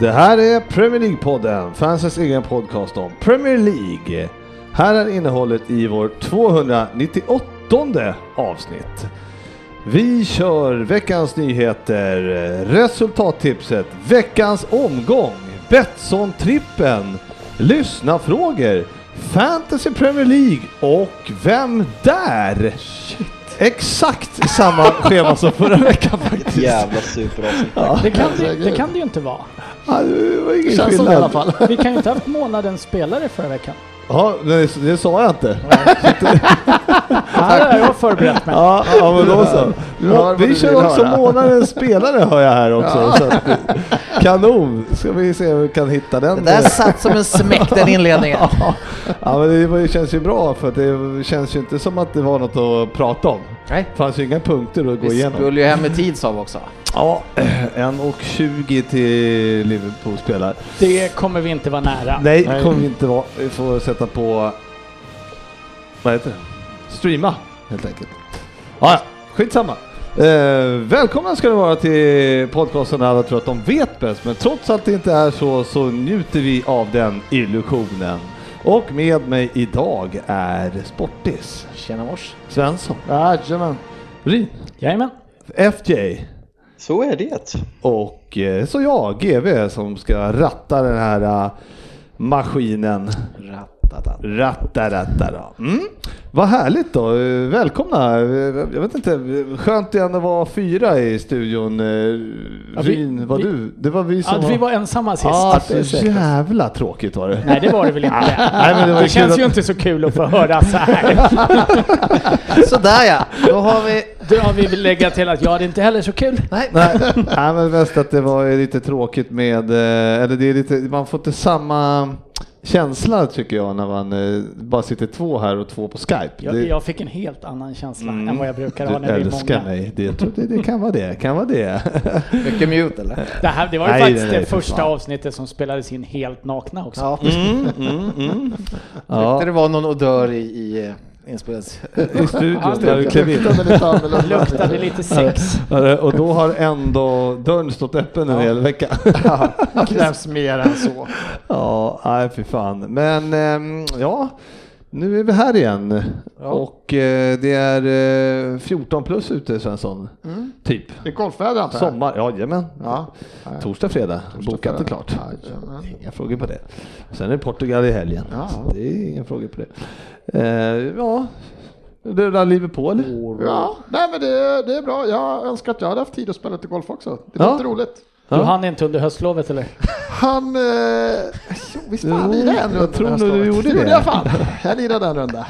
Det här är Premier League-podden, fansens egen podcast om Premier League. Här är innehållet i vår 298 avsnitt. Vi kör veckans nyheter, resultattipset, veckans omgång, Betsson-trippen, lyssna-frågor, Fantasy Premier League och Vem där? Exakt samma schema som förra veckan faktiskt. Jävla superavsnitt. Ja. Det kan, det, det kan det ju inte vara. Ja, det var ingen Känns som det i alla skillnad. fall. Vi kan ju inte ha haft månadens spelare förra veckan. Ja, det, det sa jag inte. Här har jag förberett mig. Ja, ja men då så. vad Vi kör också höra. månadens spelare hör jag här också. Så att, kanon! Ska vi se om vi kan hitta den. Det där satt som en smäck den inledningen. Ja, ja, men det känns ju bra för att det känns ju inte som att det var något att prata om. Nej. Det fanns ju inga punkter att gå Vi igenom. skulle ju hem i tid sa vi också. Ja, en och 20 till Liverpool spelar. Det kommer vi inte vara nära. Nej, Nej. kommer vi inte vara. Vi får sätta på, vad heter det? Streama helt enkelt. Ja, ja, skitsamma. Eh, välkomna ska ni vara till podcasten alla tror att de vet bäst, men trots att det inte är så, så njuter vi av den illusionen. Och med mig idag är Sportis, Tjena mors. Svensson, Jajamän. Rin, Jajamän. FJ Så är det. och eh, så jag, GV, som ska ratta den här eh, maskinen. Rattata. Ratta, ratta, då. Mm. Vad härligt då. Välkomna. Jag vet inte, skönt det ändå var fyra i studion. Ja, vi- Rin, var vi- du? Det var vi som Att vi var ensamma sist. Ja, det är så jävla tråkigt var det. Nej, det var det väl inte. Nej, men det var det känns kul ju att- inte så kul att få höra så här. Sådär ja, då har vi... Då har vi lägga till att jag det inte heller så kul. Nej. Nej, nej, men mest att det var ju lite tråkigt med, eh, eller det är lite, man får inte samma känsla tycker jag när man eh, bara sitter två här och två på Skype. Jag, Det- jag fick en helt annan känsla Mm. än vad jag brukar ha Du när vi är älskar många. mig. Det, det, det kan vara det. Kan vara det. Mycket mute eller? Det, här, det var ju Nej, faktiskt nej, det för första fan. avsnittet som spelades in helt nakna också. Ja. Mm, mm, mm. Ja. Tyckte det var någon odör i, i eh, inspelnings... I studion Ja, där du klev in. Luktade lite sex. Och då har ändå dörren stått öppen en hel vecka. Det krävs mer än så. Ja, nej fy fan. Men ehm, ja, nu är vi här igen. Och eh, det är eh, 14 plus ute Svensson. Typ. Det är golfväder antar jag? Sommar, jajamän. Ja. Torsdag, fredag. Bokat och klart. Jajamän. Inga frågor på det. Sen är det Portugal i helgen. Ja. Det är inga frågor på det. Eh, ja, det på eller? Ja, nej men det, det är bra. Jag önskar att jag hade haft tid att spela lite golf också. Det Ja. låter roligt. Du Ja. hann inte under höstlovet eller? Han... Eh, jo, visst fan lirade jag en jag runda tror nästa nog du gjorde gjorde det. jag fan. Jag lirade en runda.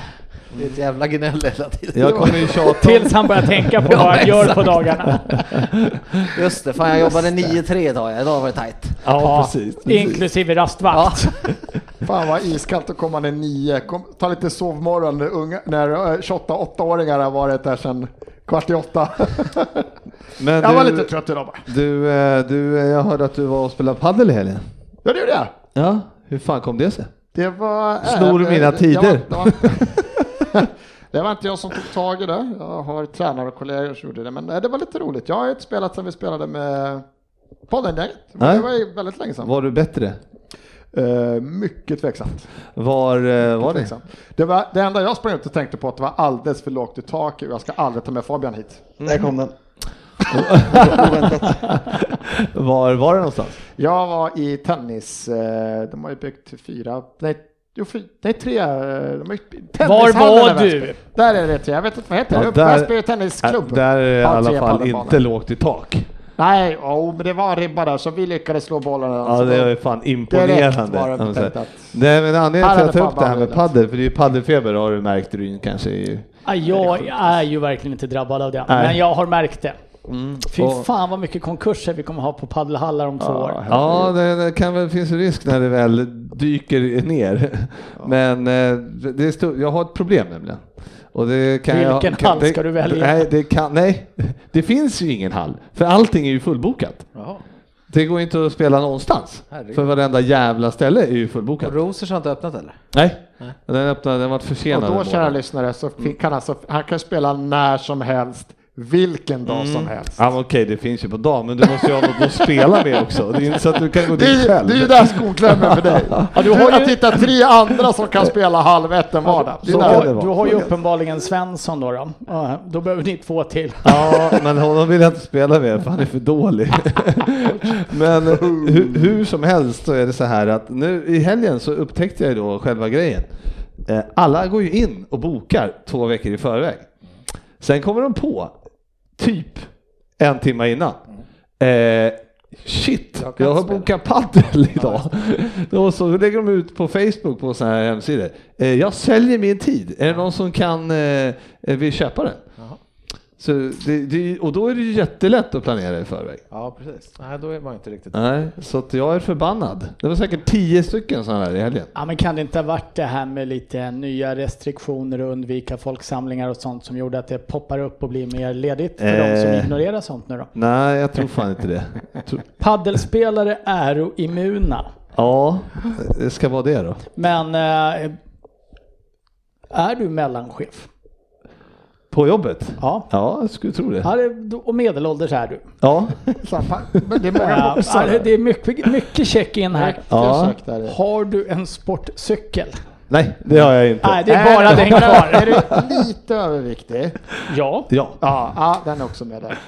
Det är ett jävla gnäll hela tiden. Jag kommer ju tjata Tills han börjar tänka på vad han gör på dagarna. Just det, fan jag jobbade 9-3 idag, ja. idag var det tajt. Ja, precis. precis. Inklusive rastvakt. Fan vad iskallt att komma ner nio. Kom, ta lite sovmorgon när, unga, när eh, 28-8-åringar har varit där sedan kvart i åtta. Men jag var du- lite trött idag bara. Du, eh, du, eh, jag hörde att du var och spelade padel i helgen. Ja det gjorde jag. Ja, hur fan kom det sig? Det var... Snor äh, mina tider? Det var, det, var, det var inte jag som tog tag i det. Jag har tränare och kollegor som gjorde det. Men eh, det var lite roligt. Jag har inte spelat sedan vi spelade med poddengänget. Det var väldigt länge sedan. Var du bättre? Eh, mycket tveksamt. Var eh, var det? tveksamt. Det, var, det enda jag sprang ut och tänkte på att det var alldeles för lågt i tak. Jag ska aldrig ta med Fabian hit. Där kom den. Var var det någonstans? Jag var i tennis. De har ju byggt fyra, nej, jo, fy, nej tre. eh, De ju, Var var är du? Väsby. Där är det tre, jag vet inte vad heter Ja, det? där- Väsby tennisklubb. Där är i Har alla fall inte lågt i tak. Nej, oh, men det var ribba där så vi lyckades slå bollarna. Ja, det är fan imponerande. var det Nej, men anledningen till är att jag tar det upp det här med paddel, för det är ju paddelfeber har du märkt Ryn kanske. är ju- Ja, jag är ju verkligen inte drabbad av det, Nej. men jag har märkt det. Fy Och- fan vad mycket konkurser vi kommer ha på paddelhallar om två år. Ja, det, det kan väl finns en risk när det väl dyker ner. Men eh, det är stor, jag har ett problem nämligen. Och det kan Vilken jag, kan, hall det, ska du välja? Nej det, kan, nej, det finns ju ingen hall. För allting är ju fullbokat. Jaha. Det går inte att spela någonstans. Herregud. För varenda jävla ställe är ju fullbokat. Och Rosers har inte öppnat eller? Nej, den öppnade, den var Och försenad. då en kära lyssnare så han alltså, han kan spela när som helst, vilken dag som helst. Ja, okej, det finns ju på dagen, men du måste ju ha något att spela med också. Det är inte så att du kan gå dit själv. det är ju där skon klämmer för dig. du du har ju- att hitta tre andra som kan spela halv ett en vardag. Det är Så Du, du har ju uppenbarligen Svensson då. Då, Ja, då behöver ni två till. Ja, men honom vill jag inte spela med för han är för dålig. men hur, hur som helst så är det så här att nu i helgen så upptäckte jag ju då själva grejen. Eh, Alla går ju in och bokar två veckor i förväg. Sen kommer de på, typ en timme innan. Eh, shit, Jag jag har spela. bokat paddel idag. och så lägger de ut på Facebook på sådana här hemsidor. Eh, jag säljer min tid, är det någon som kan eh, vill köpa den? Så det, det, och då är det ju jättelätt att planera i förväg. Ja, precis. Nej, då är man inte riktigt... Nej, så att jag är förbannad. Det var säkert tio stycken sådana här i helgen. Ja, men kan det inte ha varit det här med lite nya restriktioner och undvika folksamlingar och sånt som gjorde att det poppar upp och blir mer ledigt för de som Eh. ignorerar sånt nu då? Nej, jag tror fan inte det. Tror- Paddelspelare är immuna, Ja, det ska vara det då. men eh, är du mellanchef? På jobbet? Ja. Ja, jag skulle tro det. Ja, det- och medelålders är du. Ja, Men det är Ja, det är mycket, mycket check-in här. Ja. Har du en sportcykel? Nej, det har jag inte. Nej, det är bara den kvar. Är du lite överviktig? Ja. Ja, Ja, ja, den är också med där.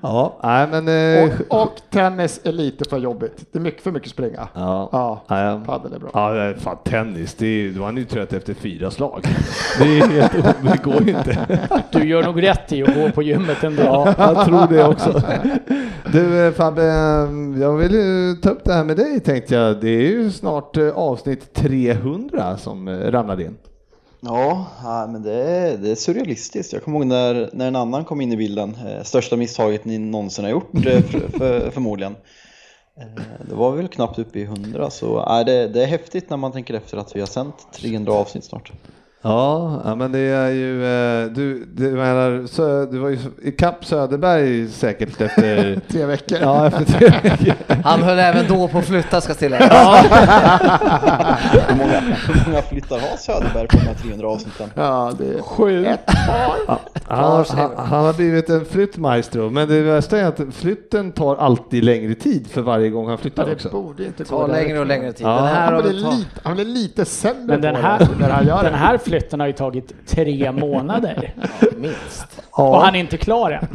ja, nej men... Eh, Och, och tennis är lite för jobbigt. Det är mycket för mycket springa. ja. Ja, Ja, padel är bra. Ja, fan tennis, det är, då är han ju trött efter fyra slag. Det är helt det går ju inte. Du gör nog rätt i att gå på gymmet ändå. Ja, jag tror det också. Du eh, Fabbe, eh, jag vill ju ta upp det här med dig tänkte jag. Det är ju snart avsnitt 300 som eh, ramlade in. Ja, men det är, det är surrealistiskt. Jag kommer ihåg när, när en annan kom in i bilden. Eh, största misstaget ni någonsin har gjort eh, för, för, förmodligen. Det var väl knappt uppe i 100 så äh, det, det är häftigt när man tänker efter att vi har sänt 300 avsnitt snart. Ja, ja men det är ju, eh, du, du menar, så, du var ju i kapp Söderberg säkert efter, Tre veckor. ja efter tre veckor. Han höll även då på att flytta ska tilläggas. Hur många, hur många flyttar har Söderberg på de här 300 avsnitten? Ja, det är Sju. Han, han, han har blivit en flyttmaestro, men det värsta är att flytten tar alltid längre tid för varje gång han flyttar det också. borde inte Det gå tar där. längre och längre tid. Ja. Den här Han blir, lite, han blir lite sämre Men den på här, det när han gör den det. här flytten har ju tagit tre månader. Minst. Och han är inte klar än.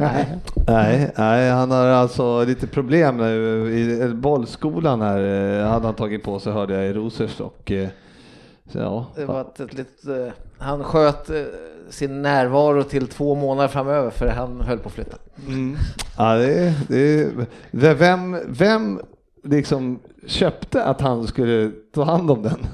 Nej, nej, han har alltså lite problem nu i bollskolan här eh, hade han tagit på sig hörde jag i Rosers och eh, så, ja. Det var ett, ett litet, eh, han sköt sin närvaro till två månader framöver för han höll på att flytta. Mm. Ja, det, det, det, vem, vem liksom köpte att han skulle ta hand om den?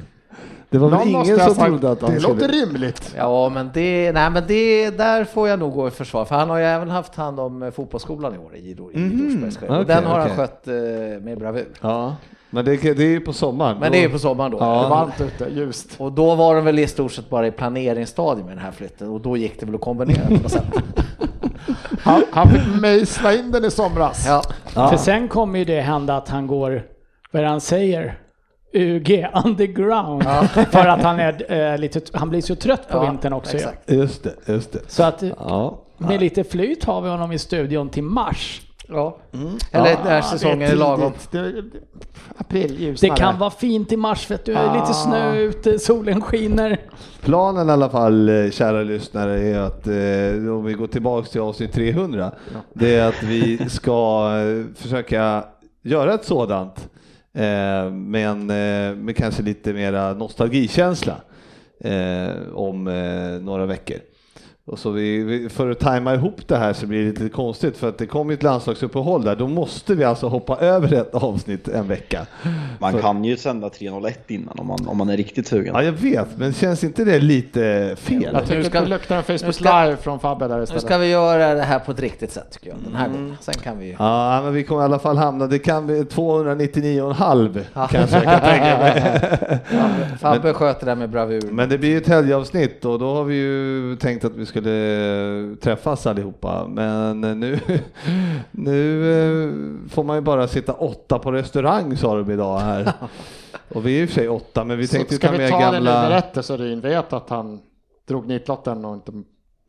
Det var väl ingen som sagt, trodde att han Det skulle... låter rimligt. Ja, men det, nej, men det, där får jag nog gå i försvar, för han har ju även haft hand om eh, fotbollsskolan i år i, Rosersbergs okej, och Den har okej. han skött eh, med bravur. Ja, men det, det är ju på sommaren. Men det är ju på sommaren då. Det Ja. varmt ute, ljust. Och då var de väl i stort sett bara i planeringsstadiet med den här flytten och då gick det väl att kombinera på något sätt. Han, han fick mejsla in den i somras. Ja, Ja. För sen kommer ju det hända att han går, vad det han säger? UG, underground. För att han, är, eh, lite, han blir så trött på Ja, vintern också. exakt. Just det, just det. Så att eh, Ja. med lite flyt har vi honom i studion till mars. ja. Eller när Ja, säsongen det är lagom. Det, det, april, Det ljusnare. kan vara fint i mars för att du är lite Ah. snö ute, solen skiner. Planen i alla fall, eh, kära lyssnare, är att eh, om vi går tillbaks till avsnitt 300, det är att vi ska försöka göra ett sådant, Eh, men eh, med kanske lite mera nostalgikänsla eh, om eh, några veckor. Och så vi, vi, för att tajma ihop det här så blir det lite konstigt för att det kommer ett landslagsuppehåll där. Då måste vi alltså hoppa över ett avsnitt en vecka. Man kan ju sända 301 innan om man, om man är riktigt sugen. Ja, jag vet, men känns inte det lite fel? Jag tycker Nu ska- det luktar en Facebook nu ska- live från Fabbe där Nu istället. ska vi göra det här på ett riktigt sätt tycker jag, den här Mm. gången. Sen kan vi ju... Ja, men vi kommer i alla fall hamna, det kan bli 299,5 Ja. kanske jag kan tänka mig. Fabbe sköter det där med bravur. Men det blir ju ett helgavsnitt och då har vi ju tänkt att vi skulle träffas allihopa. Men nu, nu eh, får man ju bara sitta åtta på restaurang sa de idag här. Och vi är i och för sig åtta, men vi Så tänkte ska ta vi med ta det nu gamla... direkt så Ryn vet att han drog nitlotten och inte...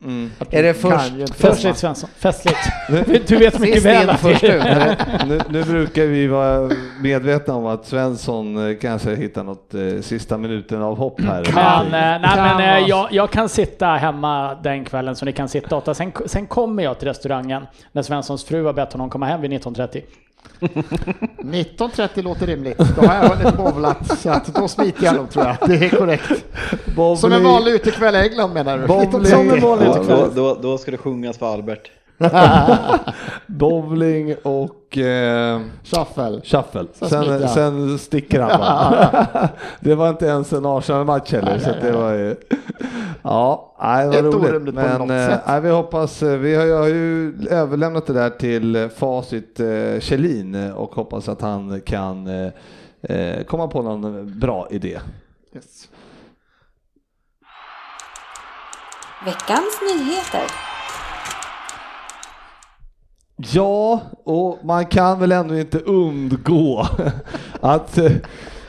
Mm. Är det först- kan Festligt. Svensson, festligt. Du vet mycket väl att först det ut. Nu, nu brukar vi vara medvetna om att Svensson eh, kanske hittar något eh, sista minuten av hopp här. Men, eh, nej, Kan men eh, jag, jag kan sitta hemma den kvällen så ni kan sitta åtta. Sen, sen kommer jag till restaurangen när Svenssons fru har bett honom komma hem vid 19.30. 19.30 låter rimligt. Då har jag hunnit bowlat så att då smiter jag nog tror jag. Det är korrekt. Som en vanlig utekväll i England menar du? Bowling. 19.30. Som en vanlig Ja, utekväll. då, då, då ska det sjungas för Albert. Bowling och eh, Shuffle. shuffle. Sen Sen, sticker han bara. det var inte ens en Arsenal-match heller. Så det var ju... Ja, nej, det Ett var roligt. Men eh, nej, vi hoppas, eh, vi har, jag har ju överlämnat det där till eh, Facit eh, Kjellin och hoppas att han kan eh, komma på någon bra idé. Yes. Veckans nyheter. Ja, och man kan väl ändå inte undgå att eh,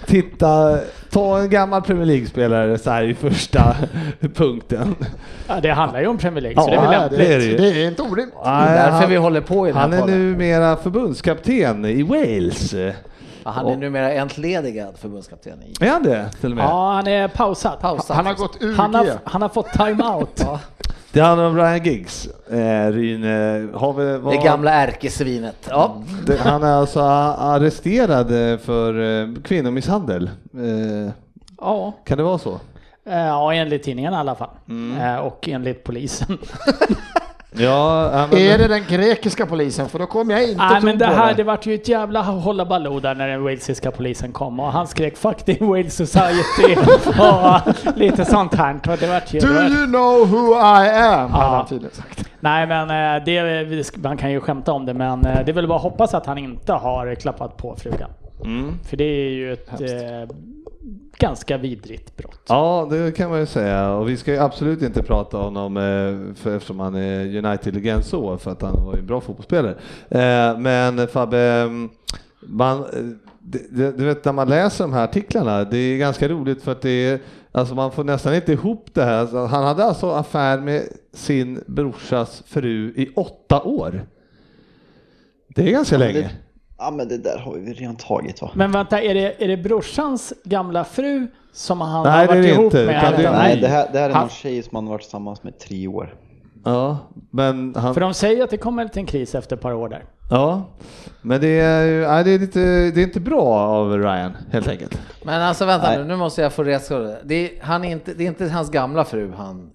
titta, ta en gammal Premier League-spelare så här i första punkten. Ja, det handlar ju om Premier League, så det är väl lämpligt. det är det det är inte orimligt. Det är därför han, vi håller på i den han här är podden. numera förbundskapten i Wales. Ja, han är numera entledigad förbundskapten i Är han det till och med? Ja, han är pausad. pausat. Han har gått ur Han har, han har fått time-out. Ja, Det handlar om Ryan Giggs. Eh, Ryn, eh, har vi, det vad, gamla ärkesvinet. Ja. det, han är alltså arresterad eh, för eh, kvinnomisshandel. Eh, Ja, kan det vara så? eh, ja, enligt tidningen i alla fall. Mm. Och enligt polisen. Ja, men- Är det den grekiska polisen? För då kommer jag inte Nej men det här, det. det vart ju ett jävla hålla baloo där när den walesiska polisen kom och han skrek 'Fuck the Wales Society' och lite sånt här. Det vart ju... Do det vart- you know who I am? Ja. Han tydligen sagt. Nej men eh, det, man kan ju skämta om det men eh, det är väl bara att hoppas att han inte har klappat på frugan. Mm. För det är ju ett eh, ganska vidrigt brott. Ja, det kan man ju säga. Och vi ska ju absolut inte prata om honom eh, för, eftersom han är United-legend så, för att han var ju en bra fotbollsspelare. Eh, Men Fabbe, mm, man, eh, du vet när man läser de här artiklarna, det är ganska roligt för att det är, alltså man får nästan inte ihop det här. Alltså, Han hade alltså affär med sin brorsas fru i åtta år. Det är ganska Ja, länge. det- Ja men det där har vi redan tagit va? Men vänta, är det, är det brorsans gamla fru som han Nej, har det är varit det ihop inte. med? Kan det- Nej det här, det här är Han- någon tjej som han har varit tillsammans med i tre år. Ja, men han... För de säger att det kommer en liten kris efter ett par år där. Ja, men det är, nej, det är, lite, det är inte bra av Ryan helt enkelt. Men alltså vänta Nej. nu, nu måste jag få reda. Det är, han är inte, det är inte hans gamla fru han...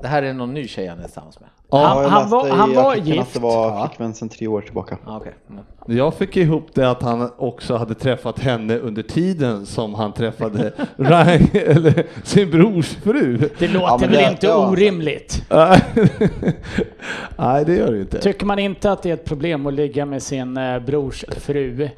Det här är någon ny tjej han är tillsammans med. Han- Ja, han var- i han var gift. att det var Ja. flickvän sedan tre år tillbaka. Ah, okej. Mm. Jag fick ihop det att han också hade träffat henne under tiden som han träffade Ryan, eller sin brors fru. Det låter Ja, väl det- inte han orimligt? Nej, det gör det inte. Tycker man inte att det är ett problem att ligga med sin eh, brors fru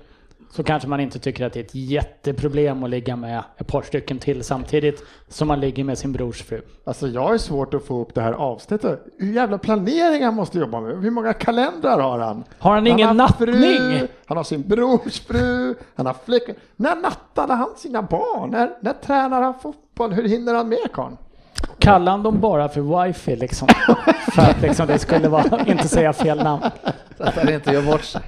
så kanske man inte tycker att det är ett jätteproblem att ligga med ett par stycken till samtidigt som man ligger med sin brors fru. Alltså jag har svårt att få upp det här avsnittet. Hur jävla planering han måste jobba med. Hur många kalendrar har han? Har han ingen har fru, nattning? han har sin brors fru, han har flickvän. När nattade han sina barn? När, när tränar han fotboll? Hur hinner han med karln? Kallar han dem bara för wifi liksom? för att liksom det skulle vara, inte säga fel namn. Så att han inte gör bort sig.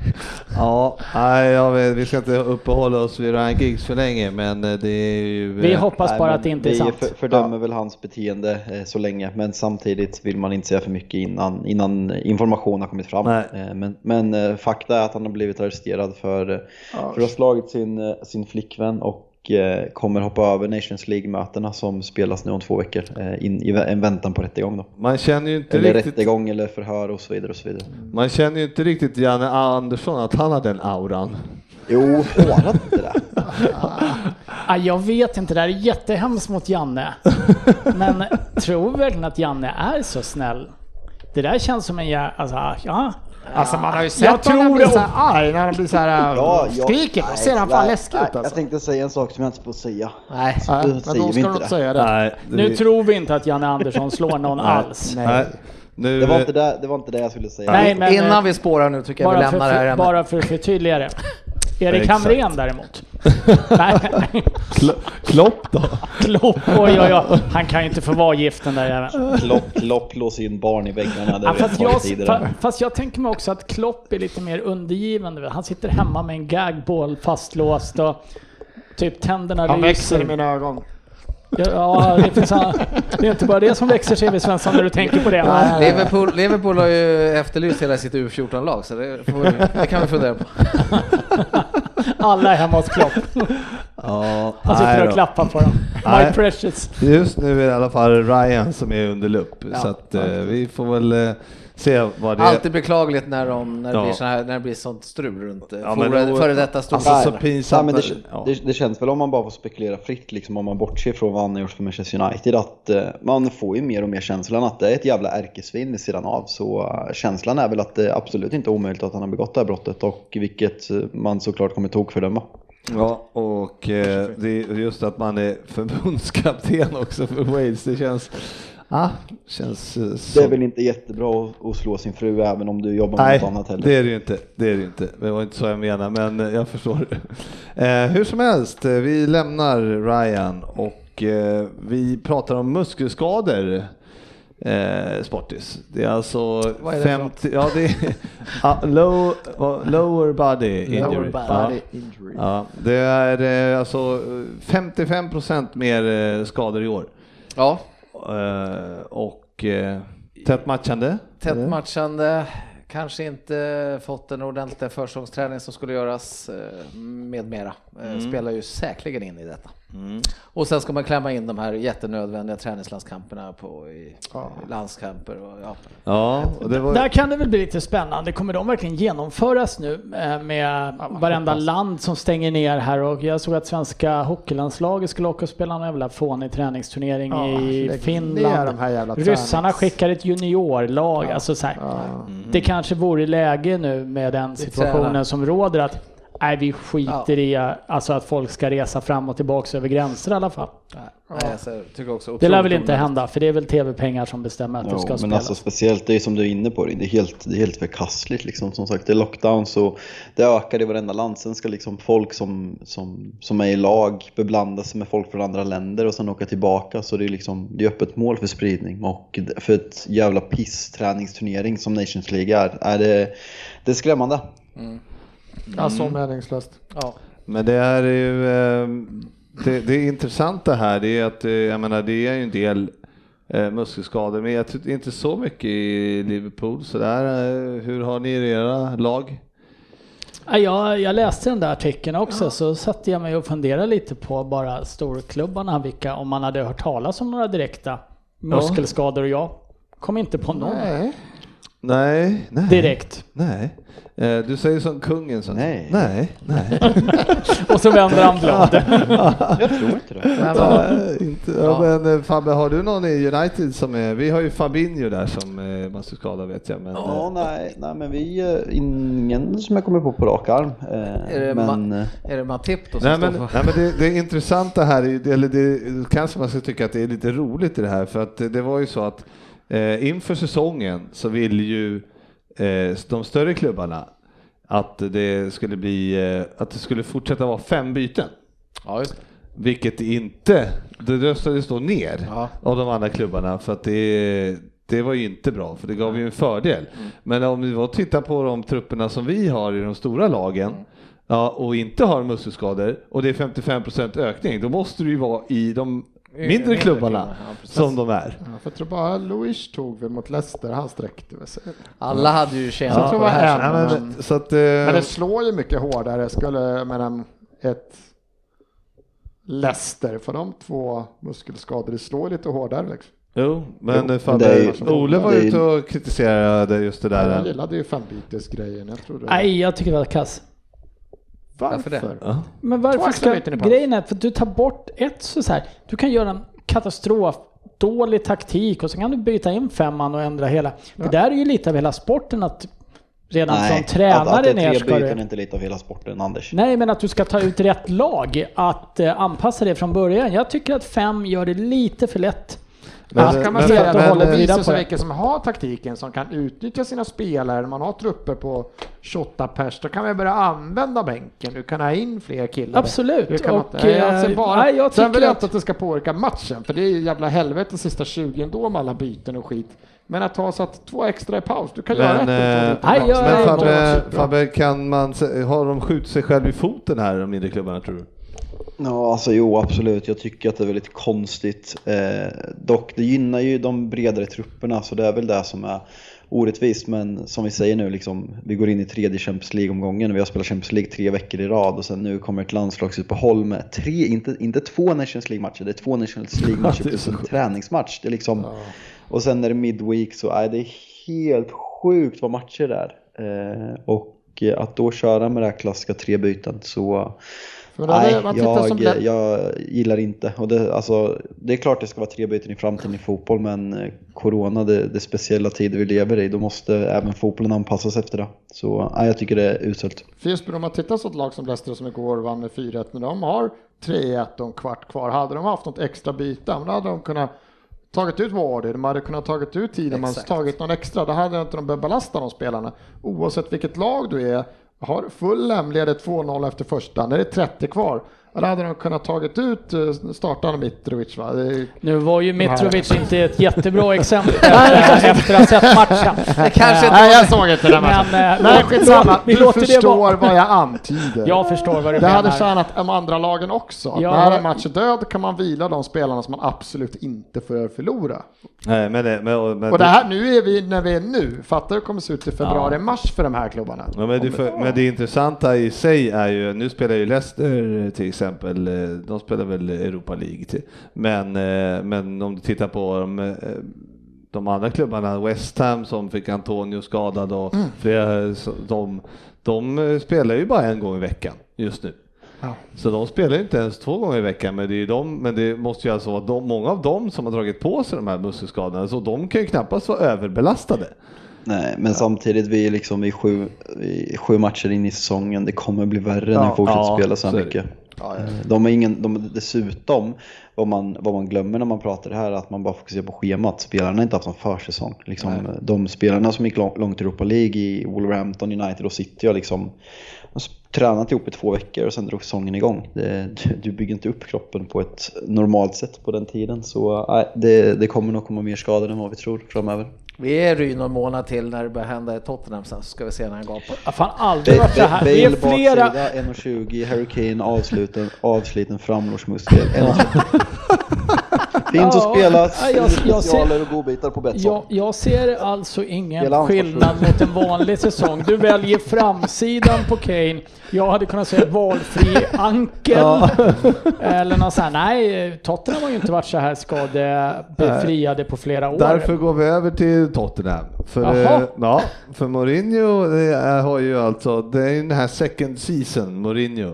Ja, nej, jag vet, vi ska inte uppehålla oss vid Ryan Giggs för länge, men eh, det är ju... Vi eh, hoppas Nej, bara att det inte är vi sant. för, fördömer väl hans beteende eh, så länge, men samtidigt vill man inte säga för mycket innan, innan information har kommit fram. Nej. Eh, men men eh, fakta är att han har blivit arresterad för, eh, för att ha slagit sin, sin flickvän och kommer hoppa över Nations League-mötena som spelas nu om två veckor eh, in, i en väntan på rättegång. Då. Man känner ju inte Eller riktigt, rättegång eller förhör och så vidare. Och så vidare. man känner ju inte riktigt Janne Andersson att han har den auran. Jo, har han inte det? Ah, jag vet inte, det här är jättehemskt mot Janne. Men tror du verkligen att Janne är så snäll? Det där känns som en jä... Alltså, ja. Alltså man har ju Jag sett tror honom bli det- så här arg när han blir så här Ja, skriker. Då Nej, ser han fan nej, läskig nej, ut alltså. Jag tänkte säga en sak som jag inte får säga. Nej. Men då ska inte du inte det. säga det. Nej, Nu tror vi inte att Janne Andersson slår någon alls. Nej. Nu, Det var inte det, det, var inte det jag skulle säga. Nej, men- Innan vi spårar nu tycker jag vi Bara lämnar det här för, ämnet. bara för att förtydliga det. Erik Exakt. Hamrén däremot. Klopp då? Klopp, oj oj oj. Han kan ju inte få vara gift den där jäveln. Klopp, Klopp låser in barn i väggarna. Ja, fast, jag, fa- fast jag tänker mig också att Klopp är lite mer undergivande. Han sitter hemma med en gagball fastlåst och typ tänderna Han växer i lyser. mina ögon. Ja, Ja, det, finns, det är inte bara det som växer sig vid Svensson när du tänker på det. Nej, Liverpool, Liverpool har ju efterlyst hela sitt U14-lag så det, får vi, det kan vi fundera på. Alla är hemma hos Klopp. Ja, Han sitter nej och klappar på dem. Nej. My precious. Just nu är det i alla fall Ryan som är under lupp. Ja. Så att, eh, vi får väl eh, se vad det Alltid beklagligt när, de, när, det Ja. blir så här, när det blir sånt strul runt eh, Ja, före, före detta Alltså storlag. så Nej, pinsamt. men det, ja. det, det känns väl om man bara får spekulera fritt, liksom, om man bortser från vad han har gjort för Manchester United, att eh, man får ju mer och mer känslan att det är ett jävla ärkesvin vid sidan av. Så eh, känslan är väl att det absolut inte är omöjligt att han har begått det här brottet och vilket eh, man såklart kommer tokfördöma. Ja, och eh, det är just att man är förbundskapten också för Wales. Det känns... Ja, känns eh, så. Det är väl inte jättebra att, att slå sin fru även om du jobbar med Nej, något annat heller. det är det ju inte. Det är det ju inte. Det var inte så jag menar, men eh, jag förstår. Eh, hur som helst, eh, vi lämnar Ryan och eh, vi pratar om muskelskador. Eh, Sportis. Det är alltså Vad är det för 50, ja det är ah, low, vad- lower body injury. Lower Ja. body injury. Ja, det är eh, alltså eh, 55% mer eh, skador i år. Ja, Eh, och eh, tätt matchande. tätt matchande. Kanske inte fått den ordentliga försäsongsträning som skulle göras eh, med mera. Eh, Spelar ju säkerligen in i detta. Och sen ska man klämma in de här jättenödvändiga träningslandskamperna på i, landskamper och ja. Ja, och det var, Där kan det väl bli lite spännande. Kommer de verkligen genomföras nu eh, med varenda land som stänger ner här? Och jag såg att svenska hockeylandslaget skulle åka och spela någon jävla fånig träningsturnering Ja, i Finland. Ryssarna tränings- skickar ett juniorlag. Alltså så här, Det kanske vore läge nu med den situationen som råder att Nej, vi skiter i alltså att folk ska resa fram och tillbaka över gränser i alla fall. Nej, alltså, jag tycker också Det lär väl inte hända, för det är väl tv-pengar som bestämmer att Jo, ska men spelas. alltså speciellt det som du är inne på, det är helt, det är helt förkastligt liksom. Som sagt, det är lockdown så det ökar i varenda land. Sen ska liksom folk som, som, som är i lag beblanda sig med folk från andra länder och sen åka tillbaka. Så det är liksom, det är öppet mål för spridning och för ett jävla piss träningsturnering som Nations League är, är det, det är skrämmande. Ja, så meningslöst. Ja. Men det är ju, eh, det, det är intressanta här, det är att, eh, jag menar det är ju en del eh, muskelskador, men jag tycker inte så mycket i Liverpool sådär. Hur har ni i era lag? Ja, jag, jag läste den där artikeln också, så satte jag mig och funderade lite på bara storklubbarna, vilka, om man hade hört talas om några direkta muskelskador och jag kom inte på någon Nej. Nej, nej. direkt. Nej. Eh, du säger som kungen så. Nej. Nej, nej. Och så vänder han blad. Jag tror inte det. Ja, inte, ja, men eh, Fabbe, har du någon i United som är, vi har ju Fabinho där som är muskelskadad vet jag. Men, Ja, eh, nej, nej, men vi, eh, ingen som jag kommer på på rak arm. Eh, Är det men, ma- eh, Är det Matip då som Nej står men, för? nej, men det, det intressanta här, är- eller det kanske man ska tycka att det är lite roligt i det här, för att det var ju så att eh, inför säsongen så vill ju eh, de större klubbarna att det skulle bli, eh, att det skulle fortsätta vara fem byten. Ja. Vilket inte, det röstades då ner Ja. av de andra klubbarna för att det, det var ju inte bra för det gav ju en fördel. Men om vi då tittar på de trupperna som vi har i de stora lagen ja, och inte har muskelskador och det är 55% ökning, då måste det ju vara i de mindre, mindre klubbarna klubbarna, ja, som de är. Ja, för jag tror bara Luis tog väl mot Leicester, han sträckte väl sig. Alla hade ju Jag tjänat tror på det här. Ja, men, så att, eh, Men det slår ju mycket hårdare, skulle, jag menar, ett Leicester, för de två muskelskador slår lite hårdare. Liksom. Jo, men Jo, fan, det är Ole var ute och kritiserade just det Jag där. gillade ju. Jag det. Nej, jag tycker det var kass. Varför det? Ja. Men varför ska... Grejen är att för att du tar bort ett så, så här. Du kan göra en katastrof, dålig taktik och så kan du byta in femman och ändra hela. Det där är ju lite av hela sporten att redan från att, att tränare det är ner tre ska byten du... är inte lite av hela sporten, Anders. Nej, men att du ska ta ut rätt lag, att eh, anpassa det från början. Jag tycker att fem gör det lite för lätt. Men- att kan man men- säga att men- hållet visar sig det. vilka som har taktiken som kan utnyttja sina spelare. Man har trupper på 28 pers. Då kan vi börja använda bänken. Du kan ha in fler killar. Absolut. Man Och, inte- nej, alltså bara, nej, jag sen vill jag att- inte att det ska påverka matchen, för det är ju jävla helvete sista 20 ändå med alla byten och skit. Men att ta så att två extra i paus, du kan göra Men, ett paus. jag- Det Men Fabbe, kan man, har de skjutit sig själv i foten här, de mindre klubbarna tror du? Ja, alltså jo absolut. Jag tycker att det är väldigt konstigt. Eh, dock, det gynnar ju de bredare trupperna så det är väl det som är orättvist. Men som vi säger nu, liksom, vi går in i tredje Champions League-omgången. Vi har spelat Champions League tre veckor i rad och sen nu kommer ett landslagsuppehåll med tre, inte, inte två Nations League-matcher, det är två Nations League-matcher plus en träningsmatch. Det är liksom, Och sen är det midweek så är det helt sjukt vad matcher det är. Eh, och att då köra med det här klassiska tre byten så För Nej, man tittat som jag, blä- jag gillar inte. Och det, alltså, det är klart det ska vara tre byten i framtiden i fotboll, men corona, det, det speciella tider vi lever i, då måste även fotbollen anpassas efter det. Så nej, jag tycker det är uselt. För just om man tittar så ett lag som Leicester som igår vann med 4-1, när de har 3-1 och en kvart kvar, hade de haft något extra byte, då hade de kunnat tagit ut Wardy, de hade kunnat tagit ut tiden, man Exakt. tagit någon extra, då hade inte de behövt belasta de spelarna. Oavsett vilket lag du är, har full leder 2-0 efter första, när det är 30 kvar, då hade de kunnat tagit ut eh, startande Mitrovic va? Nu var ju Mitrovic inte ett jättebra exempel efter, att ha sett matchen. Det kanske inte Nej, jag såg inte den matchen. Men, eh, Men låt- skitsamma, vi du förstår vad jag antyder. Jag förstår vad du Det hade menar. tjänat de andra lagen också. Ja. När en match är död kan man vila de spelarna som man absolut inte får förlora. Nej, men, det- men, men, Och det här, nu är vi när vi är nu. Fattar du hur det kommer se ut i februari-mars för de här klubbarna? Ja, men, det, för, men det intressanta i sig är ju, nu spelar ju Leicester till exempel, eh, de spelar väl Europa League, till, men, eh, men om du tittar på de, eh, de andra klubbarna, West Ham som fick Antonio skadad och Mm. flera, de, de spelar ju bara en gång i veckan just nu. Ja. Så de spelar ju inte ens två gånger i veckan, men det, är ju de, men det måste ju alltså vara de, många av dem som har dragit på sig de här muskelskadorna, så de kan ju knappast vara överbelastade. Nej, men samtidigt, vi är liksom i sju, i sju matcher in i säsongen. Det kommer bli värre när Ja, vi fortsätter ja, spela så här så det. mycket. Eh, De är ingen, de, dessutom, vad man, vad man glömmer när man pratar det här, är att man bara fokuserar på schemat. Spelarna har inte haft någon försäsong. Liksom, de spelarna som gick lång- långt i Europa League i Wolverhampton, United och City har liksom har tränat ihop i två veckor och sen drog säsongen igång. Det, du, du bygger inte upp kroppen på ett normalt sätt på den tiden. Så nej, det, det kommer nog komma mer skador än vad vi tror framöver. Vi är ju någon månad till när det börjar hända i Tottenham sen, så ska vi se när han gapar. Jag fan aldrig varit så här. Det är Bale flera... baksida, 1,20, Harry Kane avsluten, avsliten framlårsmuskel. 1,20. Finns Ja, att spela, ja, jag- jag ser- och godbitar på Betsson. Jag, jag ser alltså ingen skillnad mot en vanlig säsong. Du väljer framsidan på Kane. Jag hade kunnat säga valfri ankel. Eller något sånt. Nej, Tottenham har ju inte varit så här skadebefriade på flera år. Därför går vi över till Tottenham. För, eh, ja, för Mourinho är, har ju alltså, det är ju den här second season Mourinho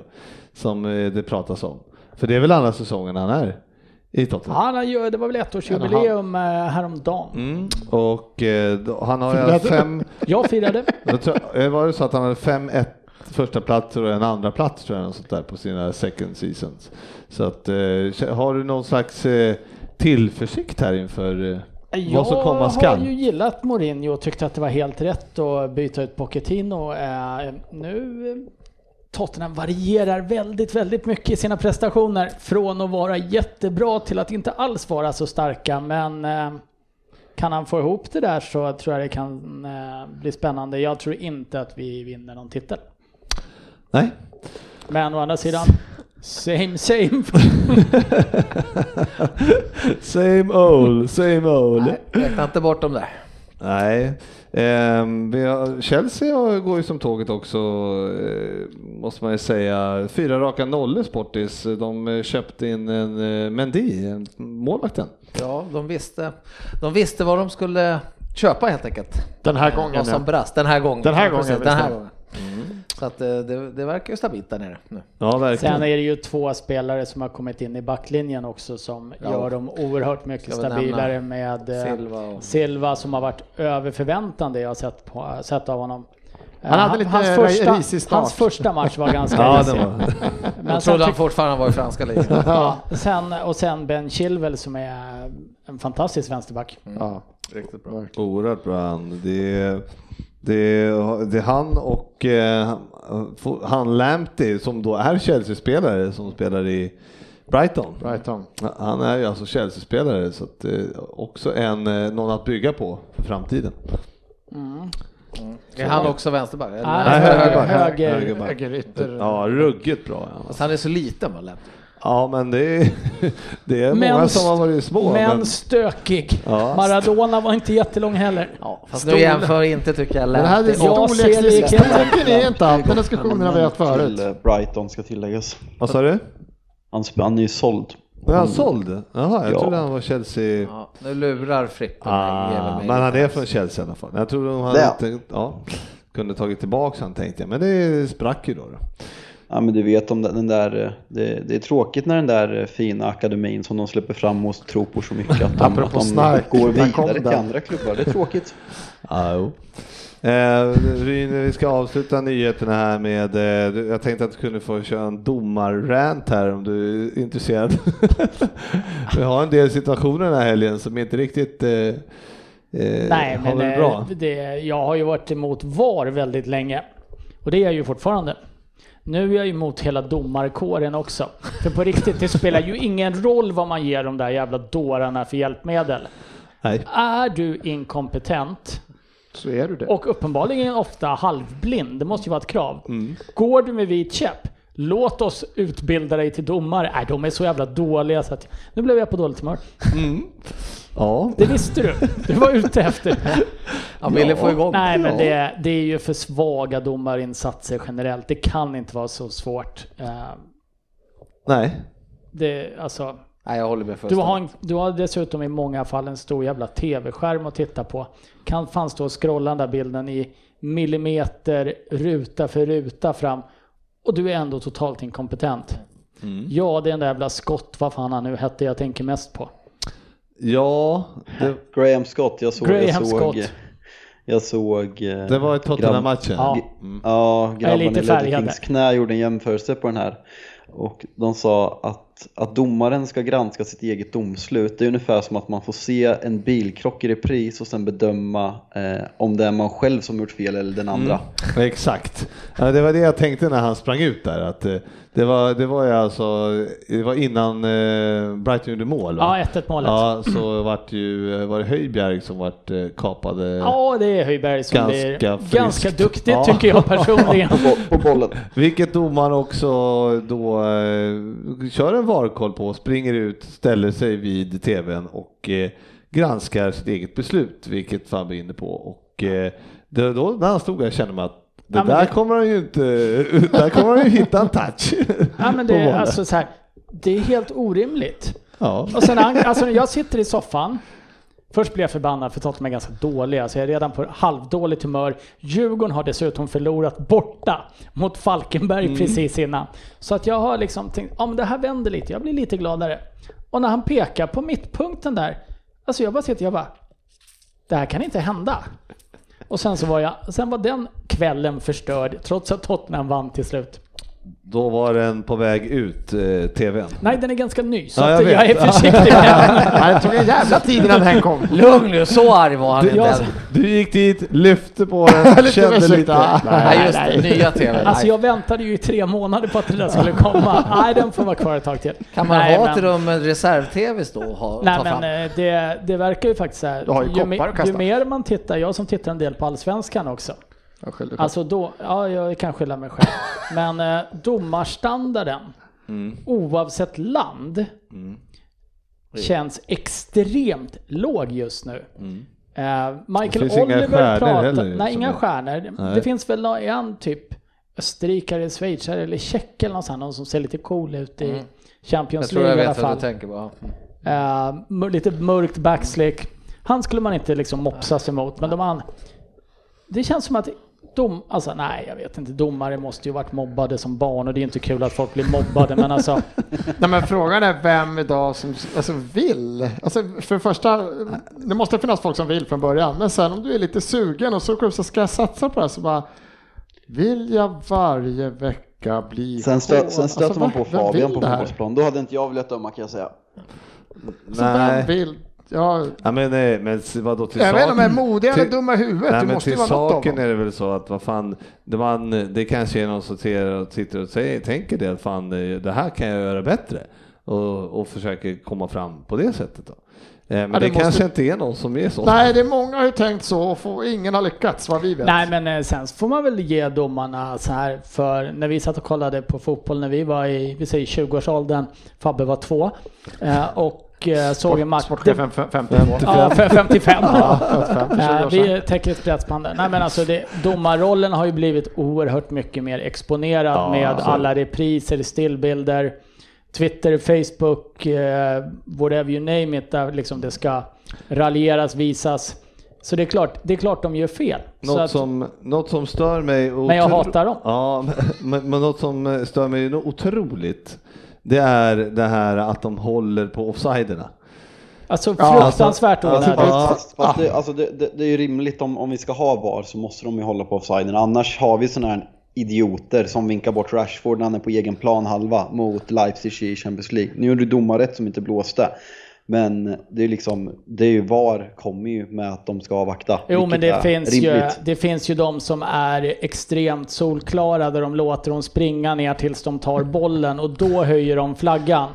som eh, det pratas om. För det är väl andra säsongen han är i Tottenham. Han har ju, det var väl ettårsjubileum eh, häromdagen. Mm. Och eh, då- han har ju fem, Jag firade. jag tror, eh, var det så att han hade fem ett första plats och en andra plats tror jag, sånt där på sina second seasons. Så att, eh, har du någon slags eh, tillförsikt här inför eh, vad som komma Jag skall? har ju gillat Mourinho och tyckte att det var helt rätt att byta ut Pochettino. Eh, Nu Tottenham varierar väldigt, väldigt mycket i sina prestationer. Från att vara jättebra till att inte alls vara så starka. Men eh, kan han få ihop det där så tror jag det kan eh, bli spännande. Jag tror inte att vi vinner någon titel. Nej? Men å andra sidan, same same. Same old, same old. Nej, räkna inte bort dem där. Nej, Chelsea har- går ju som tåget också, eh, måste man ju säga. Fyra raka nollor Sportis. De eh, köpte in en eh, Mendy, en målvakten. Ja, de visste, de visste vad de skulle köpa helt enkelt. Den här gången, Vad som ja. brast den här gången. Den här gången, precis, Den här ja. Gången. Så att eh, det, det verkar ju stabilt där nere nu. Ja, verkligen. Sen är det ju två spelare som har kommit in i backlinjen också som Ja. gör dem oerhört mycket stabilare med eh, Silva och- Silva som har varit över förväntan det jag har sett, på, sett av honom. Eh, Han hade lite hans, första, risig start. hans första match var ganska Ja, risig. var. Men Jag trodde han fortfarande var i franska ligan. ja, sen, och sen Ben Chilwell som är en fantastisk vänsterback. Ja. Riktigt bra. Oerhört bra han. Det, det, det är han och eh, han Lamptey som då är Chelsea-spelare som spelar i Brighton. Brighton. Han är ju alltså Chelsea-spelare så att, eh, också en, eh, någon att bygga på för framtiden. Är han också vänsterback? Nej, Nej, höger, höger- höger, högerback. Högerytter. Ja, ruggigt bra. Ja, Fast han är så liten va, Lamptey? Ja men det är, det är många Men- som har varit små. men men- stökig. Ja. Maradona var inte jättelång heller. Ja, fast nu jämför inte tycker jag det här storleksdiskussionen är inte allt, den diskussionen har vi haft Till förut. eh, Brighton ska tilläggas. Vad sa du? Han, är ju såld. Är han såld? Jaha, jag Ja. trodde han var Chelsea. Ja, nu lurar Frippe Ah, mig men han är från Chelsea i alla fall. Jag trodde de hade inte, ja, kunde tagit tillbaka han tänkte jag, men det sprack ju då. då. Ja men du vet om den där, eh, det, det är tråkigt när den där eh, fina akademin som de släpper fram och tror på så mycket att de, Apropå att de snark, går vidare till andra klubbar. Det är tråkigt. Jo. Eh, Ryn, vi ska avsluta nyheterna här med, eh, jag tänkte att du kunde få köra en domarrant här om du är intresserad. vi har en del situationer den här helgen som inte riktigt eh, eh, Nej, har men eh, bra. det, jag har ju varit emot VAR väldigt länge. Och det är jag ju fortfarande. Nu är jag emot hela domarkåren också. För på riktigt, det spelar ju ingen roll vad man ger de där jävla dårarna för hjälpmedel. Nej. Är du inkompetent Så är du det. och uppenbarligen ofta halvblind, det måste ju vara ett krav. Mm. Går du med vit käpp, låt oss utbilda dig till domare. Nej, de är så jävla dåliga så att nu blev jag på dåligt humör. Ja. Det visste du. Du var ute efter. Han ville få igång Nej, men Ja. det, det är ju för svaga domarinsatser generellt. Det kan inte vara så svårt. Eh, Nej. Det, alltså, Nej, jag håller med först. du, har en, du har dessutom i många fall en stor jävla tv-skärm att titta på. Kan fan stå och scrolla den där bilden i millimeter, ruta för ruta fram. Och du är ändå totalt inkompetent. Mm. Ja, det är den där jävla Scott, vad fan han nu hette, jag tänker mest på. Ja, det, Graham Scott, jag såg, Graham jag såg, Scott. jag såg eh, det var i Tottenham-matchen. Ja. Ja, Jag är lite grabben i färgad Ledder Kings knä gjorde en jämförelse på den här. Och de sa att, att domaren ska granska sitt eget domslut. Det är ungefär som att man får se en bilkrock i repris och sen bedöma eh, om det är man själv som gjort fel eller den andra. Exakt. Ja, det var det jag tänkte när han sprang ut där. Att eh, det, var, det var ju alltså, det var innan eh, Brighton gjorde mål. va? Ja, 1-1 målet. Ja, så vart ju, eh, var det Höjbjerg som vart eh, kapade. Ja, det är Höjberg som Ganska blir friskt. ganska duktigt Ja. tycker jag personligen. På, på bollen. Vilket domaren också då eh, kör en varkoll på, springer ut, ställer sig vid tvn och eh, granskar sitt eget beslut, vilket fan var inne på. Och eh, det, då när han stod där kände man att det Ja, där det- kommer han ju inte, där kommer han ju hitta en touch. Ja, men det, är alltså, så här, det är helt orimligt. ja. Och sen, alltså, jag sitter i soffan. Först blir jag förbannad för Tottenham är ganska dåliga, så jag är redan på halvdåligt humör. Djurgården har dessutom förlorat borta mot Falkenberg Mm. precis innan. Så att jag har liksom tänkt, ja men det här vänder lite, jag blir lite gladare. Och när han pekar på mittpunkten där, alltså jag bara sitter, jag bara, det här kan inte hända. Och sen så var jag, sen var den kvällen förstörd, trots att Tottenham vann till slut. Då var den på väg ut, eh, tvn. Nej, den är ganska ny, så Ja, jag att jag, vet. är försiktig med Nej, det tog en jävla tid innan den kom. Lugn nu, så arg var han Du, inte. du gick dit, lyfte på den, Lite kände lite. Nej, just det, nya TV. Alltså jag väntade ju i tre månader på att det där skulle komma. Nej, den får vara kvar ett tag till. Kan man Nej, ha men- till dem en reserv-TVs då? Ha, Nej ta men fram? eh, det, det verkar ju faktiskt så här. Du har ju ju, koppar att kasta. ju mer man tittar, jag som tittar en del på Allsvenskan också. Jag skyller själv. Alltså då, ja jag kan skylla mig själv. Men eh, domarstandarden, Mm. oavsett land, känns extremt låg just nu. Mm. Eh, Michael finns inga Oliver stjärnor pratar... heller, nej, som inga är- stjärnor. Nej. Det finns väl nå- en typ österrikare, schweizare eller tjeck eller någon sån, någon som ser lite cool ut i Mm. Jag Champions tror jag League i alla vet vad fall. du tänker på. Mör- lite mörkt backslick. Han skulle man inte liksom mopsas emot, men de an... Det känns som att dom... Alltså nej, jag vet inte. Domare måste ju varit mobbade som barn och det är inte kul att folk blir mobbade, men alltså... Nej men frågan är vem idag som alltså, vill. Alltså, för det första, det måste finnas folk som vill från början. Men sen om du är lite sugen och så så ska jag satsa på det här så bara vill jag varje vecka bli Sen, stö, sen stöter Alltså, man på Fabian på fotbollsplan. Då hade inte jag velat döma kan jag säga. Alltså, Nej. vem vill? Ja, Ja, men, nej, men vadå till jag vet inte om jag är saken? modig eller till- dum i huvudet. Nej, det men måste ju till vara något av saken är det väl så att vad fan, det, man, det kanske är någon som sitter och, och säger, tänker det att fan det här kan jag göra bättre och, och försöker komma fram på det sättet då. Eh, Men Ja, det, det måste- kanske inte är någon som är så. Nej, det är många har ju tänkt så och få, ingen har lyckats vad vi vet. Nej men eh, sen får man väl ge domarna så här för när vi satt och kollade på fotboll när vi var i, vi säger 20-årsåldern, Fabbe var två eh, och eh, såg en match. Sportchefen f- 52. Ja, för 55. Ja, 55 för 20 år sedan. vi täcker ett där. Nej men alltså det, domarrollen har ju blivit oerhört mycket mer exponerad Ja, med alltså. alla repriser, stillbilder, Twitter, Facebook, eh, whatever you name it, där liksom det ska raljeras, visas. Så det är klart, det är klart de gör fel. Så Något, att- som, något som stör mig... Men jag otro- hatar dem. Ja, men, men något som stör mig otroligt, det är det här att de håller på offsiderna. Alltså Ja, fruktansvärt Alltså, onödigt. Ja. fast, fast det, alltså det, det, det är ju rimligt om, om vi ska ha VAR så måste de ju hålla på offsiden. Annars har vi sådana här idioter som vinkar bort Rashford när han är på egen plan halva mot Leipzig i Champions League. Nu gjorde du domarrätt som inte blåste. Men det är liksom, det är ju VAR kommer ju med att de ska avvakta. Jo men det finns, ju, det finns ju de som är extremt solklara där de låter dem springa ner tills de tar bollen och då höjer de flaggan.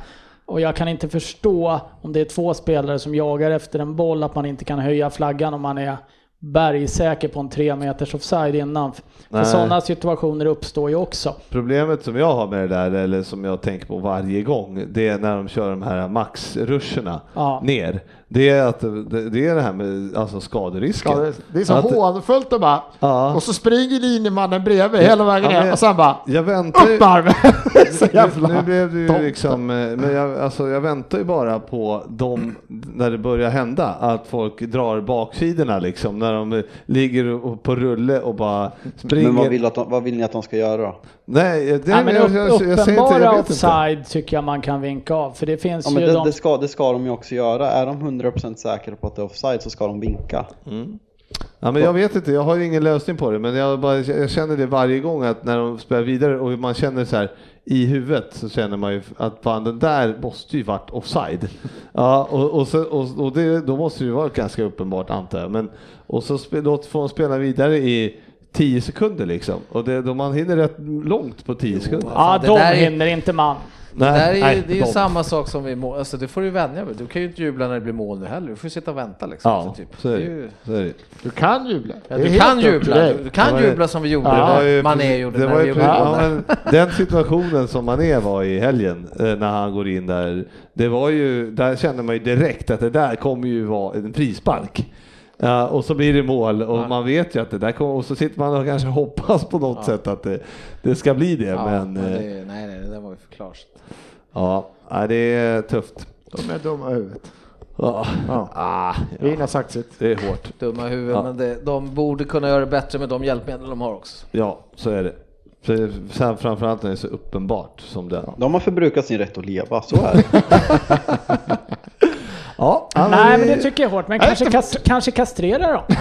Och jag kan inte förstå om det är två spelare som jagar efter en boll att man inte kan höja flaggan om man är bergsäker på en tre meters offside innan. För sådana situationer uppstår ju också. Problemet som jag har med det där, eller som jag tänker på varje gång, det är när de kör de här max-ruscherna Ja. ner. Det är, att, det, det är det här med alltså skaderisken. Ja, det- är så Att- hånfullt och bara, Ja. och så springer linjemannen bredvid hela vägen Ja, ner och sen bara, Jag väntar upp armen! så jävla nu, nu blev det ju liksom, eh, men jag, alltså jag väntar ju bara på dem när det börjar hända, att folk drar baksidorna liksom, när de ligger på rulle och bara springer. Men vad vill, att de, vad vill ni att de ska göra då? Nej, det, Ja, men jag, upp, jag, jag, säger inte, uppenbara jag vet inte. offside tycker jag man kan vinka av. För det finns Ja, men ju det, de... det, ska, det ska de ju också göra. Är de 100% säkra på att det är offside så ska de vinka. Ja, men jag vet inte, jag har ju ingen lösning på det, men jag, bara, jag känner det varje gång att när de spelar vidare och man känner så här i huvudet så känner man ju att fan, den där måste ju varit offside. Ja, och, och, så, och, och det, då måste det ju vara ganska uppenbart antar jag. Men, och så spe, låt få dem spela vidare i 10 sekunder liksom. Och det, då man hinner rätt långt på 10 sekunder. Ja, det de där är- hinner inte man. Det, där är ju, nej, det är ju de. samma sak som vi mål, alltså det får du vänja dig. Du kan ju inte jubla när det blir mål nu heller, du får ju sitta och vänta liksom. Ja, Så typ. så är Det det. är ju- Så är det. Du kan jubla. Ja, Det är du kan jubla, du, du kan Det ju- jubla som vi gjorde Det var ju när Mané precis- gjorde det när var ju ja, men Den situationen som Mané var i helgen eh, när han går in där, det var ju, där kände man ju direkt att det där kommer ju vara en frispark. Ja, och så blir det mål och man vet ju att det där kommer, och så sitter man och kanske hoppas på något sätt att det, det ska bli det. Ja, men men eh, det, nej, nej, det där var ju för klart. ja, det är tufft. De är dumma i huvudet. Ja, Ja. ah, Ingen har sagt sitt. det är hårt. Dumma huvud, Ja. men det, de borde kunna göra det bättre med de hjälpmedel de har också. Ja, så är det. Sen framförallt när det är så uppenbart som det. De har förbrukat sin rätt att leva, så är det. Ja, ja, Nej, men det tycker jag är hårt. Men kanske, kas- kanske kastrera dem.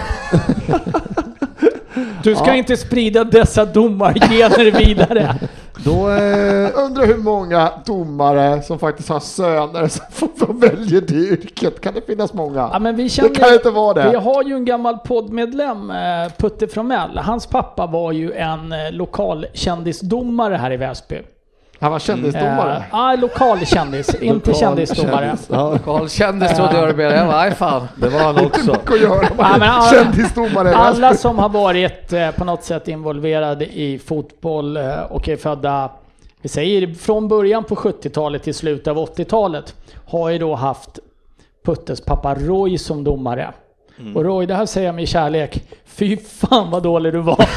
Du ska inte sprida dessa domargener vidare. Då, eh, Jag undrar hur många domare som faktiskt har söner som välja det yrket. Kan det finnas många? Ja, men vi det känner, kan inte vara det. Vi har ju en gammal poddmedlem, eh, Putte Fromell. Hans pappa var ju en eh, lokalkändisdomare här i Väsby. Han var kändisdomare. Eh, Ja, lokal kändis, inte kändisdomare. Ja, Karl kändis trodde jag det blev. Jag bara, fan. det var han också. Mycket att göra Ja, kändisdomare. Alla som har varit eh, på något sätt involverade i fotboll eh, och är födda, vi säger från början på 70-talet till slutet av 80-talet, har ju då haft Puttes pappa Roy som domare. Och Roy, det här säger jag med kärlek. Fy fan vad dålig du var.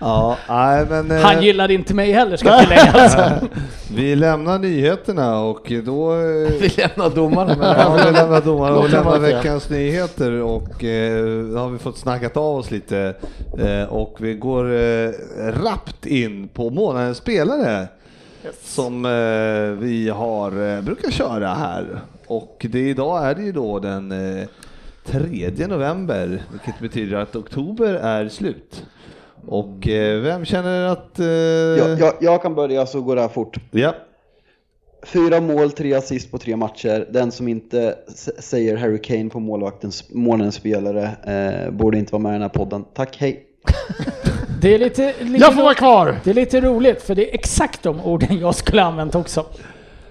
Ja, nej men... eh, Han gillade inte mig heller ska tilläggas. Vi lämnar nyheterna och då... eh, Vi lämnar domarna med Ja, vi lämnar domarna och lämnar veckans nyheter och eh, då har vi fått snackat av oss lite eh, och vi går eh, rappt in på månadens spelare som eh, vi har, eh, brukar köra här. Och det, idag är det ju då den eh, 3 november, vilket betyder att oktober är slut. Och eh, vem känner att... Eh, Jag, jag, jag kan börja så går det här fort. ja. Fyra mål, tre assist på tre matcher. Den som inte säger Harry Kane på målvaktens månadens spelare eh, borde inte vara med i den här podden. Tack, hej! Det är lite, lite, Jag får vara kvar! det är lite roligt för det är exakt de orden jag skulle använt också.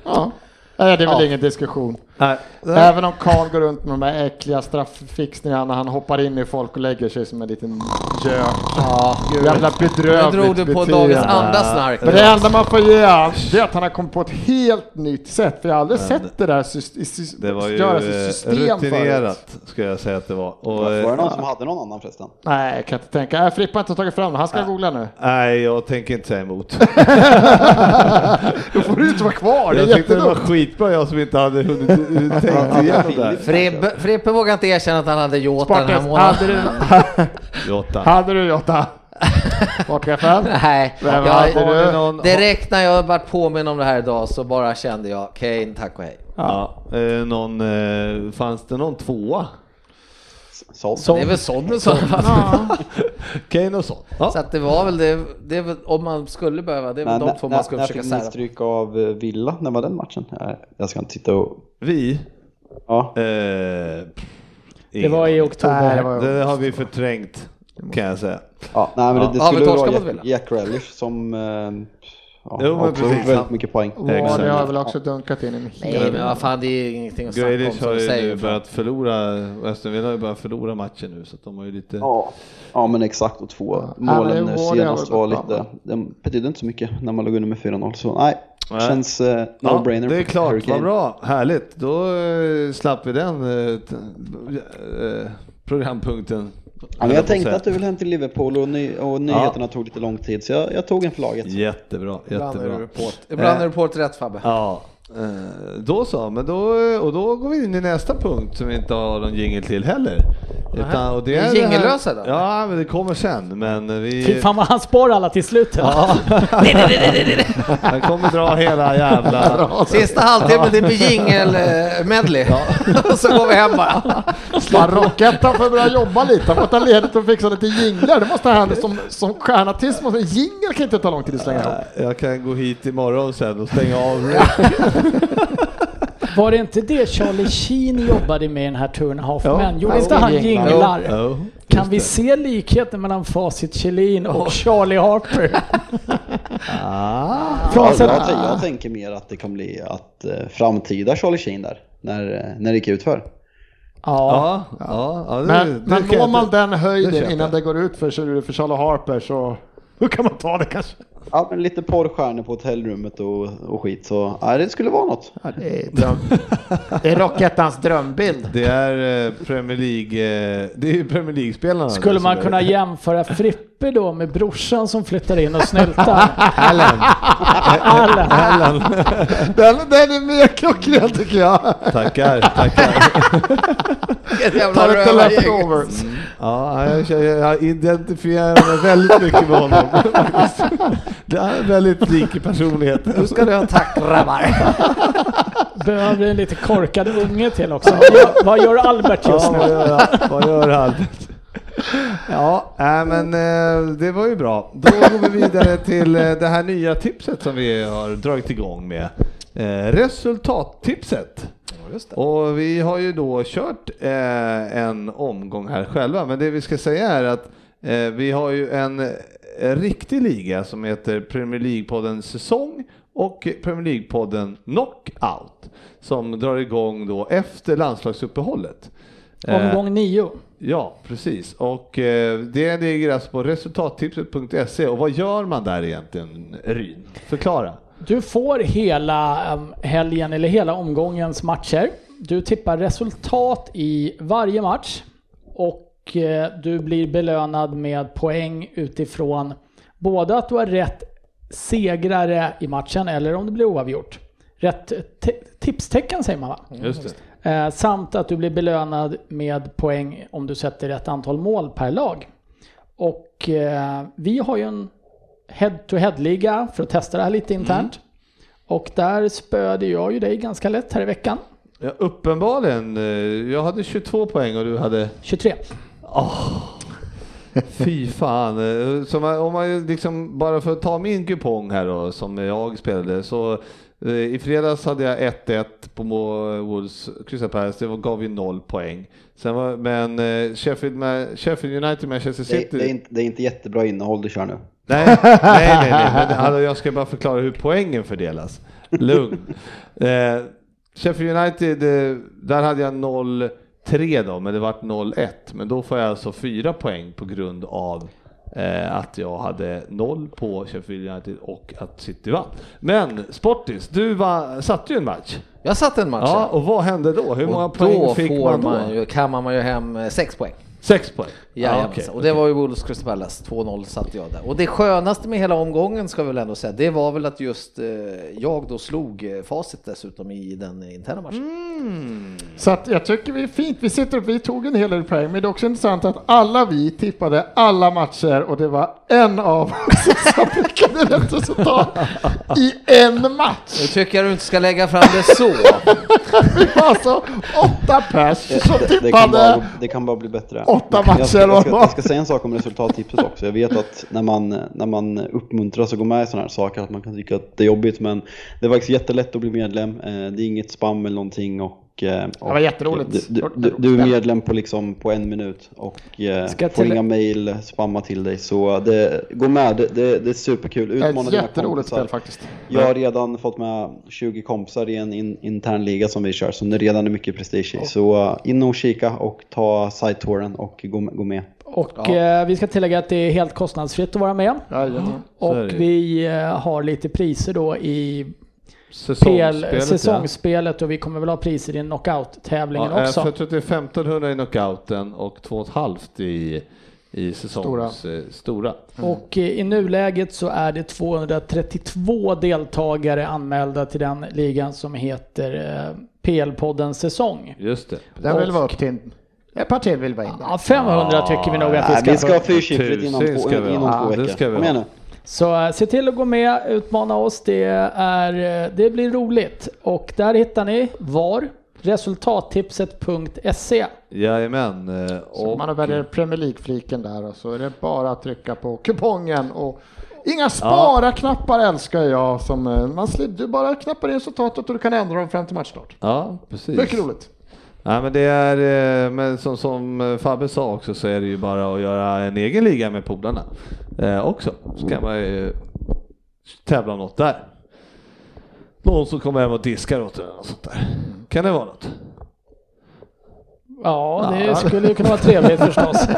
Ja. Nej, det är väl Ja. ingen diskussion. Nej. Även om Kahn går runt med de här äckliga strafffixningarna när han hoppar in i folk och lägger sig som en liten gök. Ja, Jävla Nu bedrövligt drog du på beteende. dagens andra snark. Men det enda man får ge han, det är att han har kommit på ett helt nytt sätt. För jag har aldrig sett det där i sys- Det var ju göras i eh, system förut. rutinerat, ska jag säga att det var. Och, Var det eh, någon som hade någon annan förresten? Nej, jag kan inte tänka. Nej, Frippa har inte tagit fram. Han ska googla nu. nej, jag tänker inte säga emot. Då får du inte vara kvar. Det är jag tyckte det var skitbra, jag som inte hade hunnit tänkt igenom det. Frippe, Frippe vågar inte erkänna att han hade Jota den här månaden. hade du, Jota. hade du Jota? Sportchefen? Nej, Vem jag, du? någon, direkt när jag vart påminn om det här idag så bara kände jag Kane, tack och hej. ja, eh, någon, eh, fanns det någon tvåa? Såld. Det är väl sån och sån. Kane och så. Ja. Så att det var väl det, det väl, om man skulle behöva, det är väl de två man ska när, när försöka fick ni sära. stryk av eh, Villa? När var den matchen? Jag ska inte titta och... Vi? Ja. Eh, Det var i oktober. Nej, det var- Det har vi förträngt, kan jag säga. ja nej, men Ja. det, det skulle vara Jack? Jack Grealish som eh, ja, Jo, men också precis. väldigt Han- mycket poäng. Ja, det har väl också dunkat in en Nej hel men vad fan det är ingenting att snacka om Grealish som har du ju säger. nu börjat förlora, Aston Villa har ju börjat förlora matchen nu så att de har ju lite... Ja, ja men exakt och två Ja, målen nu var- senast var lite, de betydde inte så mycket när man låg under med 4-0 så nej, Nej. känns Ja, no-brainer. det är klart, vad bra, härligt. Då eh, slapp vi den eh, programpunkten. Ja, men jag tänkte att du vill hem till Liverpool och, ny, och nyheterna tog lite lång tid så jag, jag tog en för laget. Jättebra, Ibland är jättebra. du på ett- Ibland Eh. är du på ett rätt Fabbe. Ja, då så, men då, och då går vi in i nästa punkt som vi inte har någon jingel till heller. Utan, och det är jingellösa då? Ja, men det kommer sen. Men vi... Fy fan vad han spar alla till slutet. Ja. Han kommer dra hela jävla... Sista halvtimmen det blir jingel-medley. Och så går vi hem bara. Fan, Rockettan får börja jobba lite. Han får ta ledigt och fixa lite jinglar. Det måste han som, som stjärnartist. Jingel kan inte ta lång tid att slänga ihop. Jag kan gå hit imorgon sen och stänga av. Var det inte det Charlie Sheen jobbade med i den här a Half Ja. Gjorde Ja, inte han jinglar. jinglar? Ja, Kan just vi det. se likheten mellan Facit Kjellin och Charlie Harper? Ah. Ja, Frånsett, jag, tänker- jag tänker mer att det kan bli att eh, framtida Charlie Sheen där, när, eh, när det gick ut för. ja, Ja, ja, ja, det, Men, det men når man den det höjden köper innan det går ut för, för, för Charlie Harper så hur kan man ta det kanske? Ja, men lite porrstjärnor på hotellrummet och, och skit så ja, det skulle vara något. Ja, det, är dröm. det är Rockettans drömbild. Det är eh, Premier League, eh, det är ju Premier League-spelarna. skulle man kunna jämföra Frippe då med brorsan som flyttar in och snyltar? Allen. Allen. Allen. Den, den är mer klockren tycker jag. Tackar, tackar. Vilket Ta jävla lite leftovers. Ja, jag, jag, jag identifierar mig väldigt mycket med honom. Det är väldigt lik i personlighet. Nu ska du ha tack grabbar. Behöver en lite korkad unge till också. Vad gör, vad gör Albert just Ja, nu? vad gör, han? vad gör Albert? Ja, äh, men eh, det var ju bra. Då går vi vidare till eh, det här nya tipset som vi har dragit igång med. Eh, resultattipset. Och vi har ju då kört en omgång här själva, men det vi ska säga är att vi har ju en, riktig liga som heter Premier League-podden Säsong och Premier League-podden Knockout som drar igång då efter landslagsuppehållet. Eh, Omgång nio. Ja, precis. Och eh, det ligger alltså på resultattipset.se. Och vad gör man där egentligen, Ryn? Förklara. Du får hela um, helgen eller hela omgångens matcher du tippar resultat i varje match och eh, du blir belönad med poäng utifrån både att du har rätt segrare i matchen eller om det blir oavgjort. Rätt tipstecken säger man va? Just det. Eh, samt att du blir belönad med poäng om du sätter rätt antal mål per lag. Och eh, vi har ju en head-to-head-liga för att testa det här lite internt. Och där spöade jag ju dig ganska lätt här i veckan. Ja, uppenbarligen. eh, Jag hade 22 poäng och du hade 23. Fy fan. eh, Så om man liksom, bara för att ta min kupong här då, som jag spelade, så i fredags hade jag 1-1 på Wolves Crystal Palace, det gav ju noll poäng. Sen var, men eh, Sheffield, Sheffield United, Manchester Det, City. det, är inte, det är inte jättebra innehåll du kör nu. Nej, nej, nej, nej. Men alltså, jag ska bara förklara hur poängen fördelas. Lugn. Eh, Sheffield United, eh, där hade jag 0-3 då, men det vart 0-1. Men då får jag alltså fyra poäng på grund av eh, att jag hade noll på Sheffield United och att City vann. Men Sportis, du var, satte ju en match. Jag satte en match. Ja, och vad hände då? Hur många och poäng då fick man då? man ju, kammar man ju hem eh, sex poäng. Sex poäng? Jajamensan. okej, och det okej. var ju Wolves Crystal Palace, 2-0 satte jag där. Och det skönaste med hela omgången ska vi väl ändå säga, det var väl att just eh, jag då slog eh, facit dessutom i den interna matchen. Mm. Så att jag tycker vi är fint, vi sitter upp, vi tog en hel del poäng, men det är också intressant att alla vi tippade alla matcher och det var en av oss som prickade rätt resultat i en match. Nu tycker jag du inte ska lägga fram det så. Vi var alltså åtta pers som Det, det, kan bara, tippade. det kan bara bli bättre. Åtta Jag matcher ska, jag, ska, jag ska säga en sak om resultattipset också. Jag vet att när man, när man uppmuntras att gå med i sådana här saker att man kan tycka att det är jobbigt men det är faktiskt jättelätt att bli medlem. Eh, Det är inget spam eller någonting och, eh, och var jätteroligt. Du, du, du är medlem på, liksom, på en minut och eh, Ska får till- inga mail spamma till dig. Så det, gå med, det, det, det är superkul. Utmana Ett jätteroligt kompisar. spel faktiskt. Jag har redan fått med 20 kompisar i en in, intern liga som vi kör, som det redan är mycket prestige i. Så uh, in och kika och ta sidetouren och gå, gå med. Och eh, vi ska tillägga att det är helt kostnadsfritt att vara med. Så är Och det. vi eh, har lite priser då i PL, Säsongsspelet, ja. säsongsspelet och vi kommer väl ha priser i knockout-tävlingen Ja, också. För att det är 1500 i knockouten och 2,5 i, i säsongs stora. stora. Och eh, i nuläget så är det 232 deltagare anmälda till den ligan som heter eh, PL-podden säsong. Just det. Den vill vara upp till ett par till vill vara in. Ja, 500 tycker vi nog att vi ska, vi ska ha fyrsiffrigt inom, två, inom två veckor. Kom igen nu. Så eh, se till att gå med, utmana oss. Det, är, eh, det blir roligt. Och där hittar ni var resultattipset.se. Jajamän. eh, Så Och, man väljer Premier League-fliken där och så är det bara att trycka på kupongen och Inga spara-knappar älskar jag. Som, man slip, du bara knappar in resultatet och du kan ändra dem fram till matchstart. ja, precis. Mycket roligt. Ja, men det är, eh, men som, som eh, Fabbe sa också så är det ju bara att göra en egen liga med polarna eh, också. Så kan man ju eh, tävla om något där. Någon som kommer hem och diskar åt en och sånt där. Kan det vara något? Ja, det skulle ju kunna vara trevligt förstås.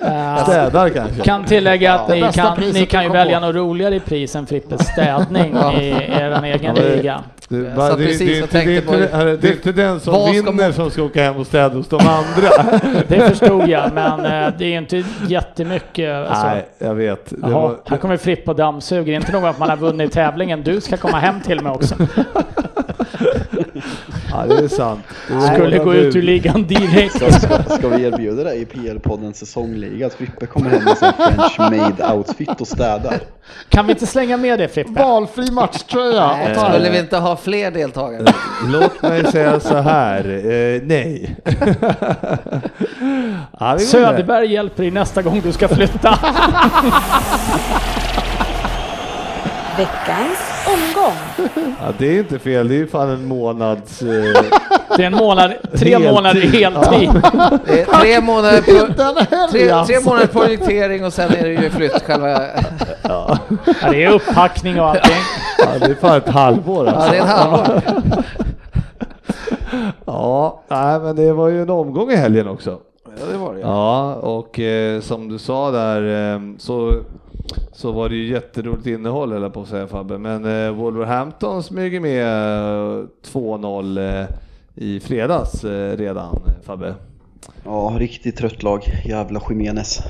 Eh, Städar kanske? kan tillägga att Det ni kan, ni kan ju välja på. något roligare pris än Frippes städning i er egen Ja, liga. Det, det, precis det, det, det, är inte- på- hörru, det är inte den som vinner man- som ska åka hem och städa hos de andra. Det förstod jag, men eh, det är inte jättemycket. Alltså. Nej, jag vet. Det Jaha, var, här kommer Fripp och dammsuger. Det är inte nog att man har vunnit tävlingen, du ska komma hem till mig också. Ja, det är sant. Skulle gå ut ur ligan direkt. Ska, ska, ska vi erbjuda dig i PL-poddens säsongliga att Frippe kommer hem med sin French made outfit och städar? Kan vi inte slänga med det Frippe? Valfri matchtröja. Nej, skulle vi inte ha fler deltagare? Låt mig säga så här, eh, nej. ja. Söderberg hjälper dig nästa gång du ska flytta. Veckans omgång. Ja, det är inte fel, det är ju fan en månads... Eh, Det är en månad, tre Heltid. månader heltid. Det är tre månader på, Inte en helg tre, tre alltså. månader projektering och sen är det ju flytt själva... Ja, det är upphackning och allting. ja, det är fan ett halvår Ja, alltså. det är en halvår. Ja, nej, men det var ju en omgång i helgen också. Ja, det var det. Ja, och eh, som du sa där eh, så, så var det ju jätteroligt innehåll eller på att säga Fabbe. Men eh, Wolverhampton smyger med eh, 2-0 eh, i fredags eh, redan, Fabbe. Ja, riktigt trött lag. Jävla Jiménez.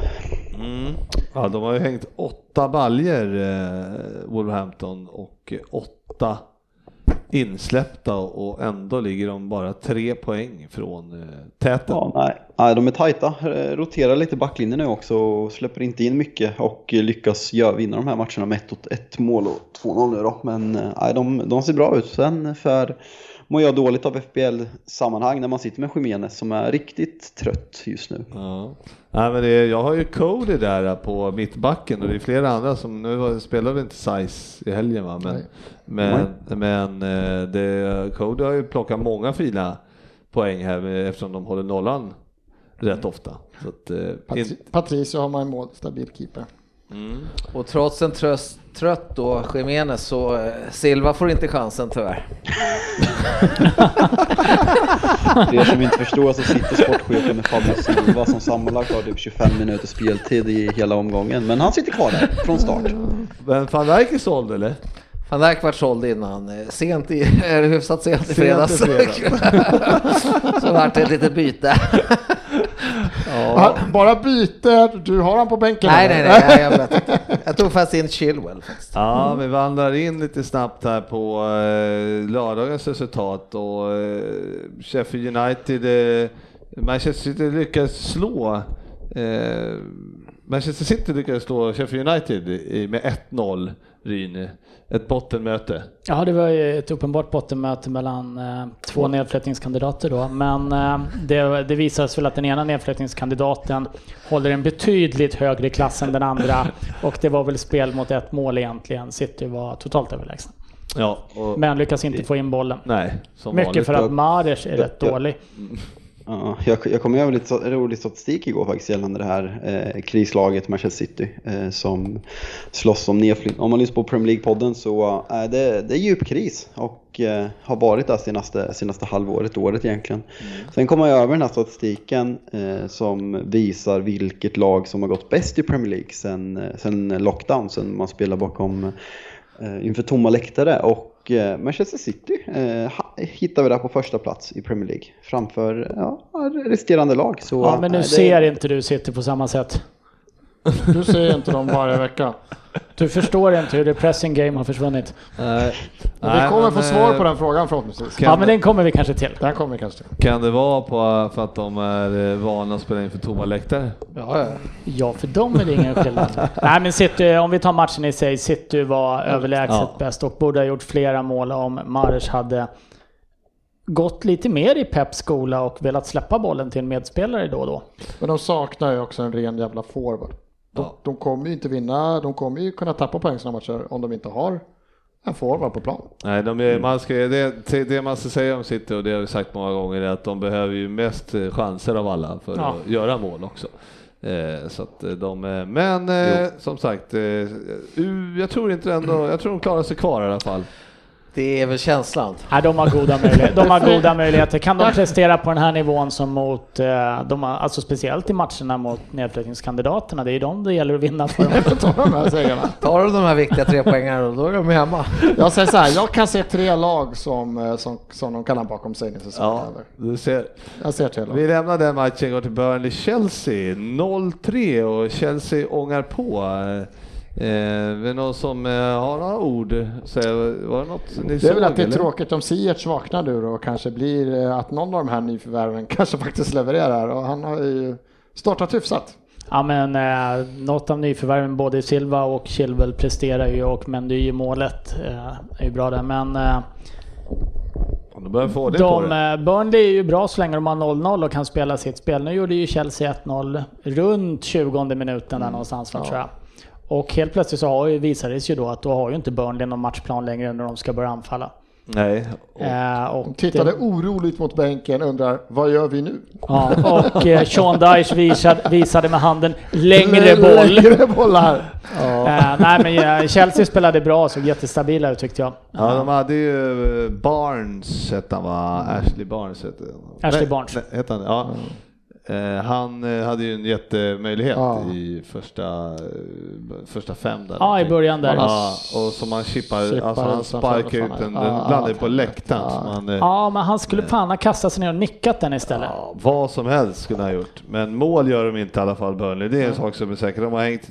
Mm. Ja, de har ju hängt åtta baljer eh, Wolverhampton och åtta insläppta och ändå ligger de bara tre poäng från eh, täten. Ja, nej. nej, de är tajta. Eh, roterar lite backlinjen nu också och släpper inte in mycket och lyckas gör, vinna de här matcherna med ett, ett mål och 2-0 nu då. Men eh, nej, de, de ser bra ut. Sen för mår jag dåligt av FBL-sammanhang när man sitter med Jiménez som är riktigt trött just nu. Ja. Nej, men det, jag har ju Cody där på mittbacken och det är flera andra som, nu spelar väl inte Size i helgen va, men, men, men eh, det, Cody har ju plockat många fina poäng här eftersom de håller nollan rätt ofta. Så att, eh, Patri Patricio har man i mål, stabil keeper. Mm. Och trots en tröst, trött då Jiménez så eh, Silva får inte chansen tyvärr. För er som inte förstår så sitter sportchefen med Fabio Silva som sammanlagt har typ 25 minuter speltid i hela omgången. Men han sitter kvar där från start. Men van Dijk är såld eller? Van Dijk vart såld innan, eh, sent i, hyfsat sent i fredags. Sent i fredags. så vart det ett litet byte. Ja. Bara byte, du har han på bänken? Nej, nej, nej, nej jag, vet jag tog faktiskt in Chilwell. Faktiskt. Ja, vi vandrar in lite snabbt här på eh, lördagens resultat och eh, Sheffield United, eh, Manchester City lyckas slå eh, Manchester City lyckades slå Sheffield United med 1-0 Ryn, ett bottenmöte. Ja, det var ju ett uppenbart bottenmöte mellan eh, två nedflyttningskandidater då, men eh, det, det visade sig väl att den ena nedflyttningskandidaten håller en betydligt högre klass än den andra och det var väl spel mot ett mål egentligen. City var totalt överlägsna. Ja, men lyckas inte få in bollen. Nej, Mycket för att Mares är rätt dålig. Ja, jag, jag kom över lite rolig statistik igår faktiskt gällande det här eh, krislaget Manchester City eh, som slåss om nedflyttning. Om man lyssnar på Premier League-podden så är eh, det, det är djup kris och eh, har varit det senaste, senaste halvåret, året egentligen. Mm. Sen kommer jag över den här statistiken eh, som visar vilket lag som har gått bäst i Premier League sen, eh, sen lockdown, sen man spelar bakom inför tomma läktare och och eh, Manchester City eh, hittar vi där på första plats i Premier League framför ja, resterande lag. Så, ja, men nu det... ser inte du City på samma sätt. Du ser inte dem varje vecka. Du förstår inte hur det pressing game har försvunnit. Nej. vi kommer få svar på den frågan förhoppningsvis. Ja, men den kommer vi kanske till. Den kommer vi kanske till. Kan det vara på för att de är vana att spela inför tomma läktare? Ja, ja. ja, för dem är det ingen skillnad. Nej, men City, om vi tar matchen i sig, City var överlägset ja. bäst och borde ha gjort flera mål om Mares hade gått lite mer i Peps skola och velat släppa bollen till en medspelare då och då. Men de saknar ju också en ren jävla forward. De, ja. de kommer ju inte vinna, de kommer ju kunna tappa poäng sådana matcher om de inte har en forward på plan. Nej, de är, man ska, det, det man ska säga om City och det har vi sagt många gånger är att de behöver ju mest chanser av alla för ja. att göra mål också. Eh, så att de, men eh, som sagt, eh, jag tror inte ändå, jag tror de klarar sig kvar i alla fall. Det är väl känslan. Nej, de har goda möjligheter. De har goda möjligheter. Kan de prestera på den här nivån som mot, eh, de har, alltså speciellt i matcherna mot nedflyttningskandidaterna, det är ju de det gäller att vinna för. Tar de de här viktiga tre poängarna då är de hemma. Jag säger så här, jag kan se tre lag som, eh, som, som de kan ha bakom sig Ja, du ser. Jag ser tre lag. Vi lämnar den matchen och går till Burnley-Chelsea. 0-3 och Chelsea ångar på. Eh, är det någon som eh, har några ord? Så, var det något ni Det är väl att det är eller? tråkigt om Ziyech vaknar nu och kanske blir eh, att någon av de här nyförvärven kanske faktiskt levererar och han har ju startat hyfsat. Ja men eh, något av nyförvärven, både Silva och Chilwell presterar ju och Mendy i målet eh, är ju bra där men eh, de, få det de det. Eh, Burnley är ju bra så länge de har 0-0 och kan spela sitt spel. Nu gjorde ju Chelsea 1-0 runt 20 minuten där mm. någonstans ja. tror jag. Och helt plötsligt så har ju, visade det sig ju då att då har ju inte Burnley någon matchplan längre när de ska börja anfalla. Nej. Och, äh, och de tittade det, oroligt mot bänken undrar vad gör vi nu? Ja, och eh, Sean Dyche visade, visade med handen längre boll. Längre bollar. Ja. Äh, nej men ja, Chelsea spelade bra, såg jätestabila ut tyckte jag. Ja, de hade ju Barnes hette han va? Ashley Barnes hette Ashley Barnes. Nej, hette han, ja. Eh, han eh, hade ju en jättemöjlighet Ja. i första, eh, första fem där. Ja, i början där. Ja, och som han chippar, Chippar alltså han sparkar ut den, den ja, landar på läktaren. Ja. Eh, Ja, men han skulle fan ha kastat sig ner och nickat den istället. Ja, vad som helst skulle han ha gjort. Men mål gör de inte i alla fall, Burnley. Det är en sak som är säker. De har hängt,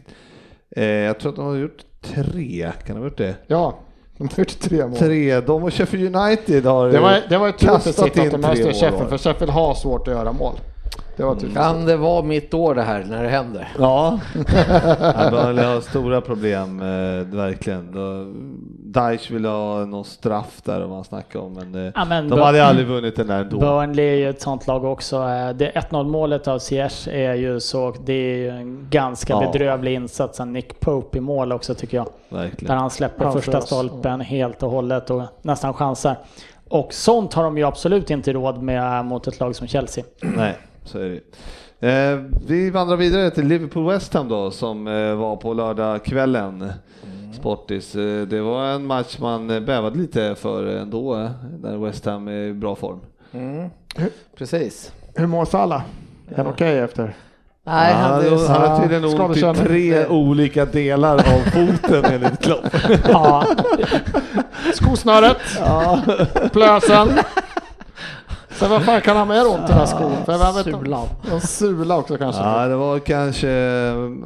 eh, jag tror att de har gjort tre, kan de ha gjort det? Ja, de har gjort tre mål. Tre, de och Sheffield United har Det var, det var kastat in tre mål för Sheffield har svårt att göra mål. Det var för Kan det vara mitt år det här när det händer? Ja, ja Burnley har stora problem, eh, verkligen. Daesh ville ha någon straff där, om han snackade om, men, eh, Ja, men de Bur- hade aldrig vunnit den där ändå. Burnley är ju ett sånt lag också. Eh, Det 1-0 målet av Ziyech är ju så, det är ju en ganska Ja. bedrövlig insats av Nick Pope i mål också tycker jag. Där Verkligen. han släpper Framför första stolpen helt och hållet och nästan chansar. Och sånt har de ju absolut inte råd med mot ett lag som Chelsea. Nej, så är det. Eh, vi vandrar vidare till Liverpool West Ham då, som eh, var på lördagskvällen. Sportis. Eh, det var en match man eh, bävade lite för ändå, eh, när West Ham är i bra form. Precis. Hur mår Salah? Är han okej efter? Nej, han, han, det, han har tydligen ont i tre olika delar av foten enligt Klopp. Ja, Skosnöret, plösen. Sen vad fan kan han mer ont i den här skon? För jag vet Sulan. En sula också kanske. Ja, det var kanske,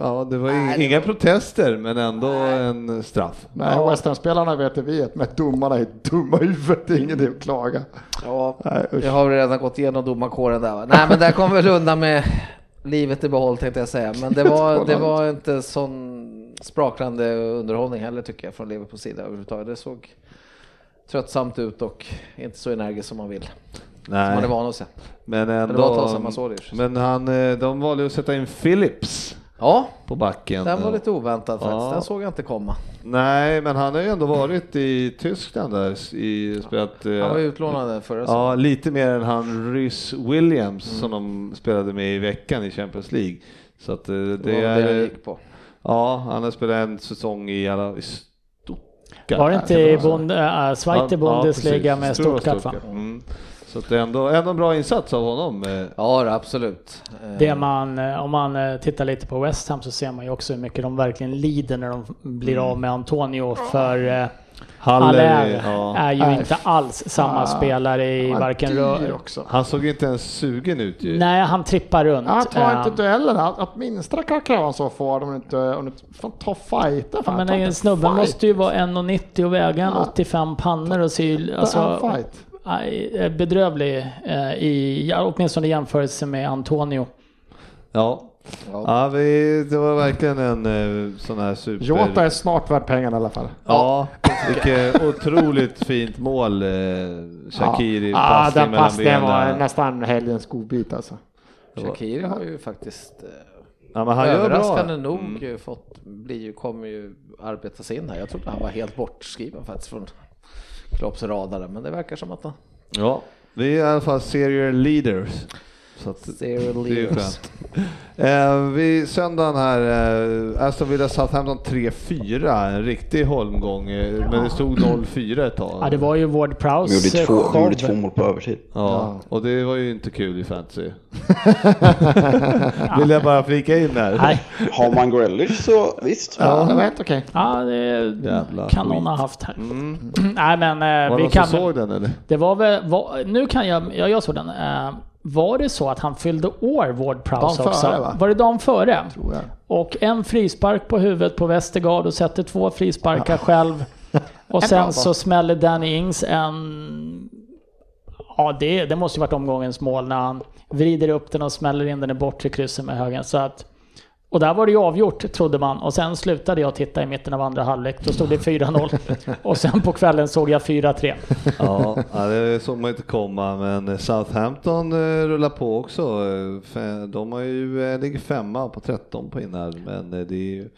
ja, det var ing- inga protester, men ändå en straff. Nej, West Ham-spelarna vet det vi vet, men domarna är dumma i huvudet. Det är ingen idé att klaga. ja, Nej, usch. jag har redan gått igenom domarkåren där va? Nej men där kom väl undan med livet i behåll tänkte jag säga. Men det var, det var inte sån sprakande underhållning heller tycker jag från Liverpools sida överhuvudtaget. Det såg tröttsamt ut och inte så energiskt som man vill. Som man är Nej, van att se. men ändå. man såg det. ju. Men han, eh, de valde att sätta in Phillips Ja, på backen. den var lite oväntad faktiskt. Ja. Den såg jag inte komma. Nej, men han har ju ändå varit i Tyskland där i spelat. eh, Han var utlånad förra Ja, lite mer än han Rhys Williams som de spelade med i veckan i Champions League. Så att eh, det, Det var det jag är, gick på. ja, han har spelat en säsong i alla i Stuttgart. var det inte i Bund, äh, Zweite Bundesliga med Stora Stuttgart va? Mm. Så det är ändå, ändå en bra insats av honom. eh. Ja, absolut. Eh, Det man, eh, om man tittar lite på West Ham så ser man ju också hur mycket de verkligen lider när de blir av med Antonio för Haller, ja. är ju Nej. inte alls samma Ah, spelare i Han varken rör... också. Han såg inte ens sugen ut ju. Nej, han trippar runt. Han tar inte duellen. Att, minsta en så får de inte, om de inte får ta fighter. Ja, Fan, men snubben fight. måste ju vara 1,90 och väga Ja. 85 pannor och ser ju alltså, bedrövlig eh, i, åtminstone i jämförelse med Antonio. Ja, Ja. ja vi, det var verkligen en eh, sån här super... Jota är snart värd pengarna i alla fall. Ja, vilket otroligt fint mål. Eh, Shakiri, ja, passning den mellan passningen var nästan helgens godbit alltså. Shakiri har ju faktiskt eh, Ja, men han gör bra. överraskande nog Mm. ju fått, blir ju, kommer ju arbetas in här. Jag trodde han var helt bortskriven faktiskt från Klopps radar, men det verkar som att han Ja, vi är i alla fall serial leaders. Så att, det är skönt. Eh, vi söndagen här, eh, Aston Villa Southampton 3-4, en riktig holmgång, eh, men det stod 0-4 ett tag. Ja, det var ju Ward Prowse gjorde två, de gjorde show. två mål på övertid. Ja, och det var ju inte kul i fantasy. Vill jag bara flika in där. Nej, Har man Grealish så visst. Ja, det var helt okej. ja, det Jävla kan någon ha haft här. Mm. Nej, men eh, Var det vi någon kan såg den eller? Det var väl, var, nu kan jag, ja, jag såg den. Eh, var det så att han fyllde år, Ward Prowse Dagen också? före, va? Var det dagen före? Och en frispark på huvudet på Westergaard och sätter två frisparkar själv. Och sen så smäller Danny Ings en... Ja, det, det måste ju varit omgångens mål när han vrider upp den och smäller in den i bortre krysset med högen. Så att, och där var det ju avgjort, trodde man. Och sen slutade jag titta i mitten av andra halvlek. Då stod det 4-0. Och sen på kvällen såg jag 4-3. Ja, det såg man inte komma, men Southampton eh, rullar på också. De har ju, eh, ligger femma på 13 på innan, men eh, det är ju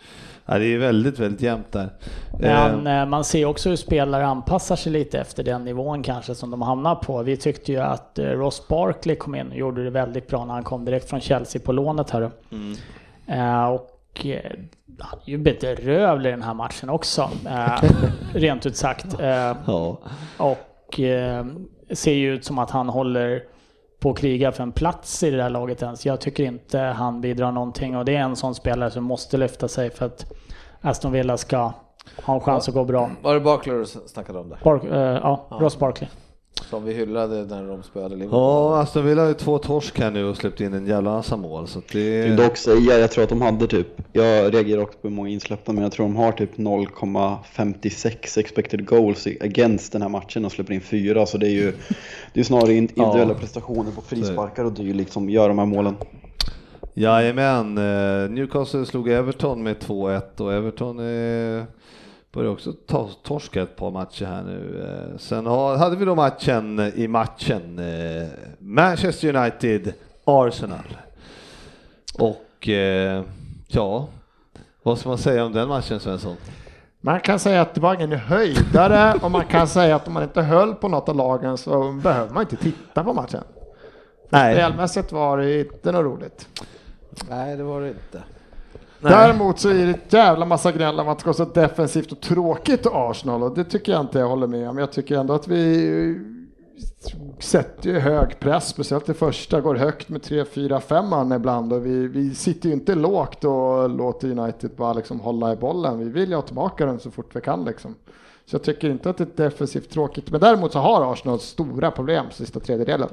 ja, det är väldigt, väldigt jämnt där. Men man ser också hur spelare anpassar sig lite efter den nivån kanske som de hamnar på. Vi tyckte ju att Ross Barkley kom in och gjorde det väldigt bra när han kom direkt från Chelsea på lånet här. Eh, och eh, han är ju bedrövlig i den här matchen också, eh, rent ut sagt. Eh, ja. och eh, ser ju ut som att han håller på att kriga för en plats i det där laget ens. Jag tycker inte han bidrar någonting och det är en sån spelare som måste lyfta sig för att Aston Villa ska ha en chans att gå bra. Var det Barkley du snackade om där? Bark, uh, ja, Ross Barkley. Som vi hyllade när de spelade Liverpool. Ja, Aston Villa har ju två torsk här nu och släppt in en jävla massa mål. Så det... Jag vill dock säga, jag tror att de hade typ, jag reagerar också på hur många insläppta, men jag tror de har typ 0,56 expected goals against den här matchen och släpper in fyra. Så det är ju det är snarare individuella ja. prestationer på frisparkar och dylikt som gör de här målen. Jajamän, eh, Newcastle slog Everton med 2-1 och Everton är börjar också ta, torska ett par matcher här nu. Eh, sen har, hade vi då matchen i matchen eh, Manchester United Arsenal. Och eh, ja, vad ska man säga om den matchen Svensson? Man kan säga att det var ingen höjdare och man kan säga att om man inte höll på något av lagen så behöver man inte titta på matchen. Nej. Spelmässigt var det inte något roligt. Nej, det var det inte. Nej. Däremot så är det ett jävla massa gnäll om att det ska vara så defensivt och tråkigt i Arsenal och det tycker jag inte jag håller med om. Jag tycker ändå att vi sätter ju hög press, speciellt i första, går högt med 3, 4, 5 man ibland och vi, vi sitter ju inte lågt och låter United bara liksom hålla i bollen. Vi vill ju ha tillbaka den så fort vi kan liksom. Så jag tycker inte att det är defensivt tråkigt, men däremot så har Arsenal stora problem sista tredjedelen.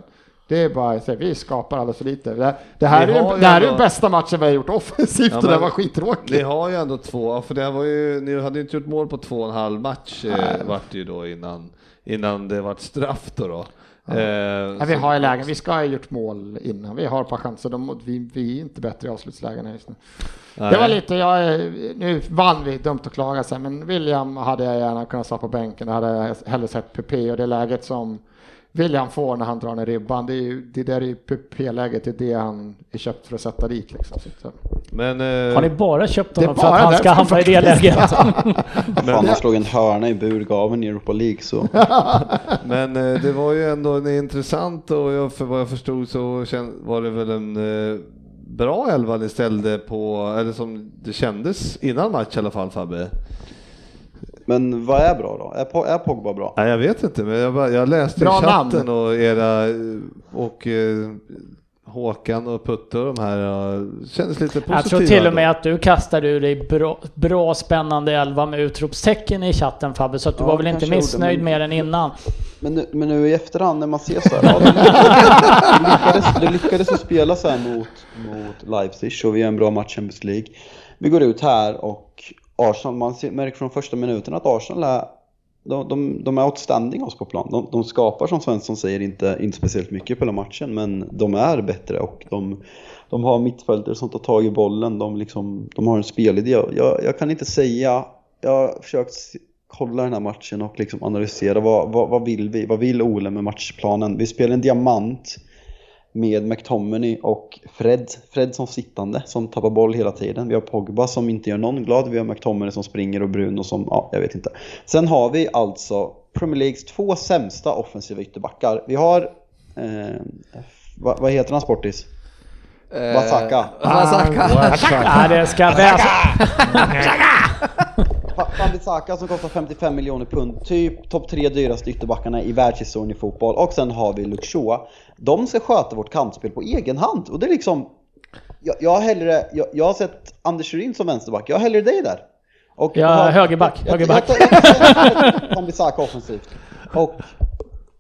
Det är bara att vi skapar alldeles för lite. Det, det här, är, det här är den bästa matchen vi har gjort offensivt ja, och det var skittråkigt. Ni har ju ändå två, för det var ju, ni hade inte gjort mål på två och en halv match eh, vart det ju då innan, innan det vart straff då. då. Ja. Eh, ja, vi har ju lägen, vi ska ha gjort mål innan, vi har ett par chanser, de, vi, vi är inte bättre i avslutslägena just nu. Nej. Det var lite, jag, nu vann vi, dumt att klaga sig, men William hade jag gärna kunnat stå på bänken, det hade jag hellre sett PP och det läget som William får när han drar ner ribban. Det, är ju, det där är ju P-läget, det är det han är köpt för att sätta dit. Liksom. Men, eh, har ni bara köpt honom för att han ska hamna i det läget? Men han slog en hörna i burgaven i Europa League så. Men eh, det var ju ändå en intressant och jag, för vad jag förstod så var det väl en eh, bra elva ni ställde på, eller som det kändes innan match i alla fall Fabbe. Men vad är bra då? Är, är Pogba bra? Nej, jag vet inte, men jag, bara, jag läste bra i chatten namn. och era och eh, Håkan och Putte och de här kändes lite positiva. Jag tror till och med att du kastade ur dig bra, bra spännande elva med utropstecken i chatten Fabbe, så att du ja, var väl inte missnöjd men... mer än innan. Men nu, men nu i efterhand när man ser så här, ja, det, lyckades, det lyckades att spela så här mot, mot Leipzig och vi gör en bra match i Champions League. Vi går ut här och Arsenal, man märker från första minuten att Arsenal är de, de, de är outstanding oss på plan. De, de, skapar som Svensson säger inte, inte speciellt mycket på hela matchen men de är bättre och de, de har mittfältare som tar tag i bollen. De, liksom, de har en spelidé. Jag, jag kan inte säga, jag har försökt kolla den här matchen och liksom analysera vad, vad, vad vill vi? Vad vill Ole med matchplanen? Vi spelar en diamant med McTominay och Fred. Fred som sittande, som tappar boll hela tiden. Vi har Pogba som inte gör någon glad. Vi har McTominay som springer och Bruno som, ja, jag vet inte. Sen har vi alltså Premier Leagues två sämsta offensiva ytterbackar. Vi har, eh, vad, vad heter han Sportis? Eh, Wasaka. Wasaka. Ja, det ska väsa. Wan som kostar 55 miljoner pund, typ topp tre dyraste ytterbackarna i världshistorien i fotboll. Och sen har vi Shaw. De ska sköta vårt kantspel på egen hand. Och det är liksom... Jag, jag hellre... Jag, jag har sett Anders Sjörin som vänsterback. Jag har hellre dig där. Och ja, har, högerback. Jag, högerback. Wan-Bissaka offensivt. Och...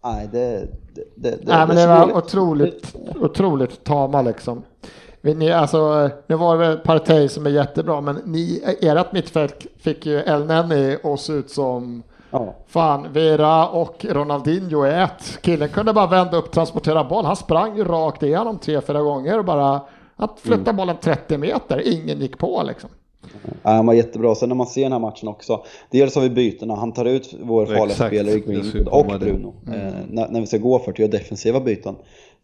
Nej, det... det, det, det nej, men det var otroligt, otroligt tama liksom. Ni, alltså, nu var det Partey som är jättebra, men ni, ert mittfält fick ju El Neni och se ut som ja. fan, Vera och Ronaldinho är ett. Killen kunde bara vända upp, transportera boll. Han sprang ju rakt igenom tre, fyra gånger och bara att flytta mm. bollen 30 meter. Ingen gick på liksom. Ja, han var jättebra. Sen när man ser den här matchen också. Dels har vi bytena. Han tar ut vår farliga spelare och Bruno. Mm. Eh, när, när, vi ska gå för att göra defensiva byten.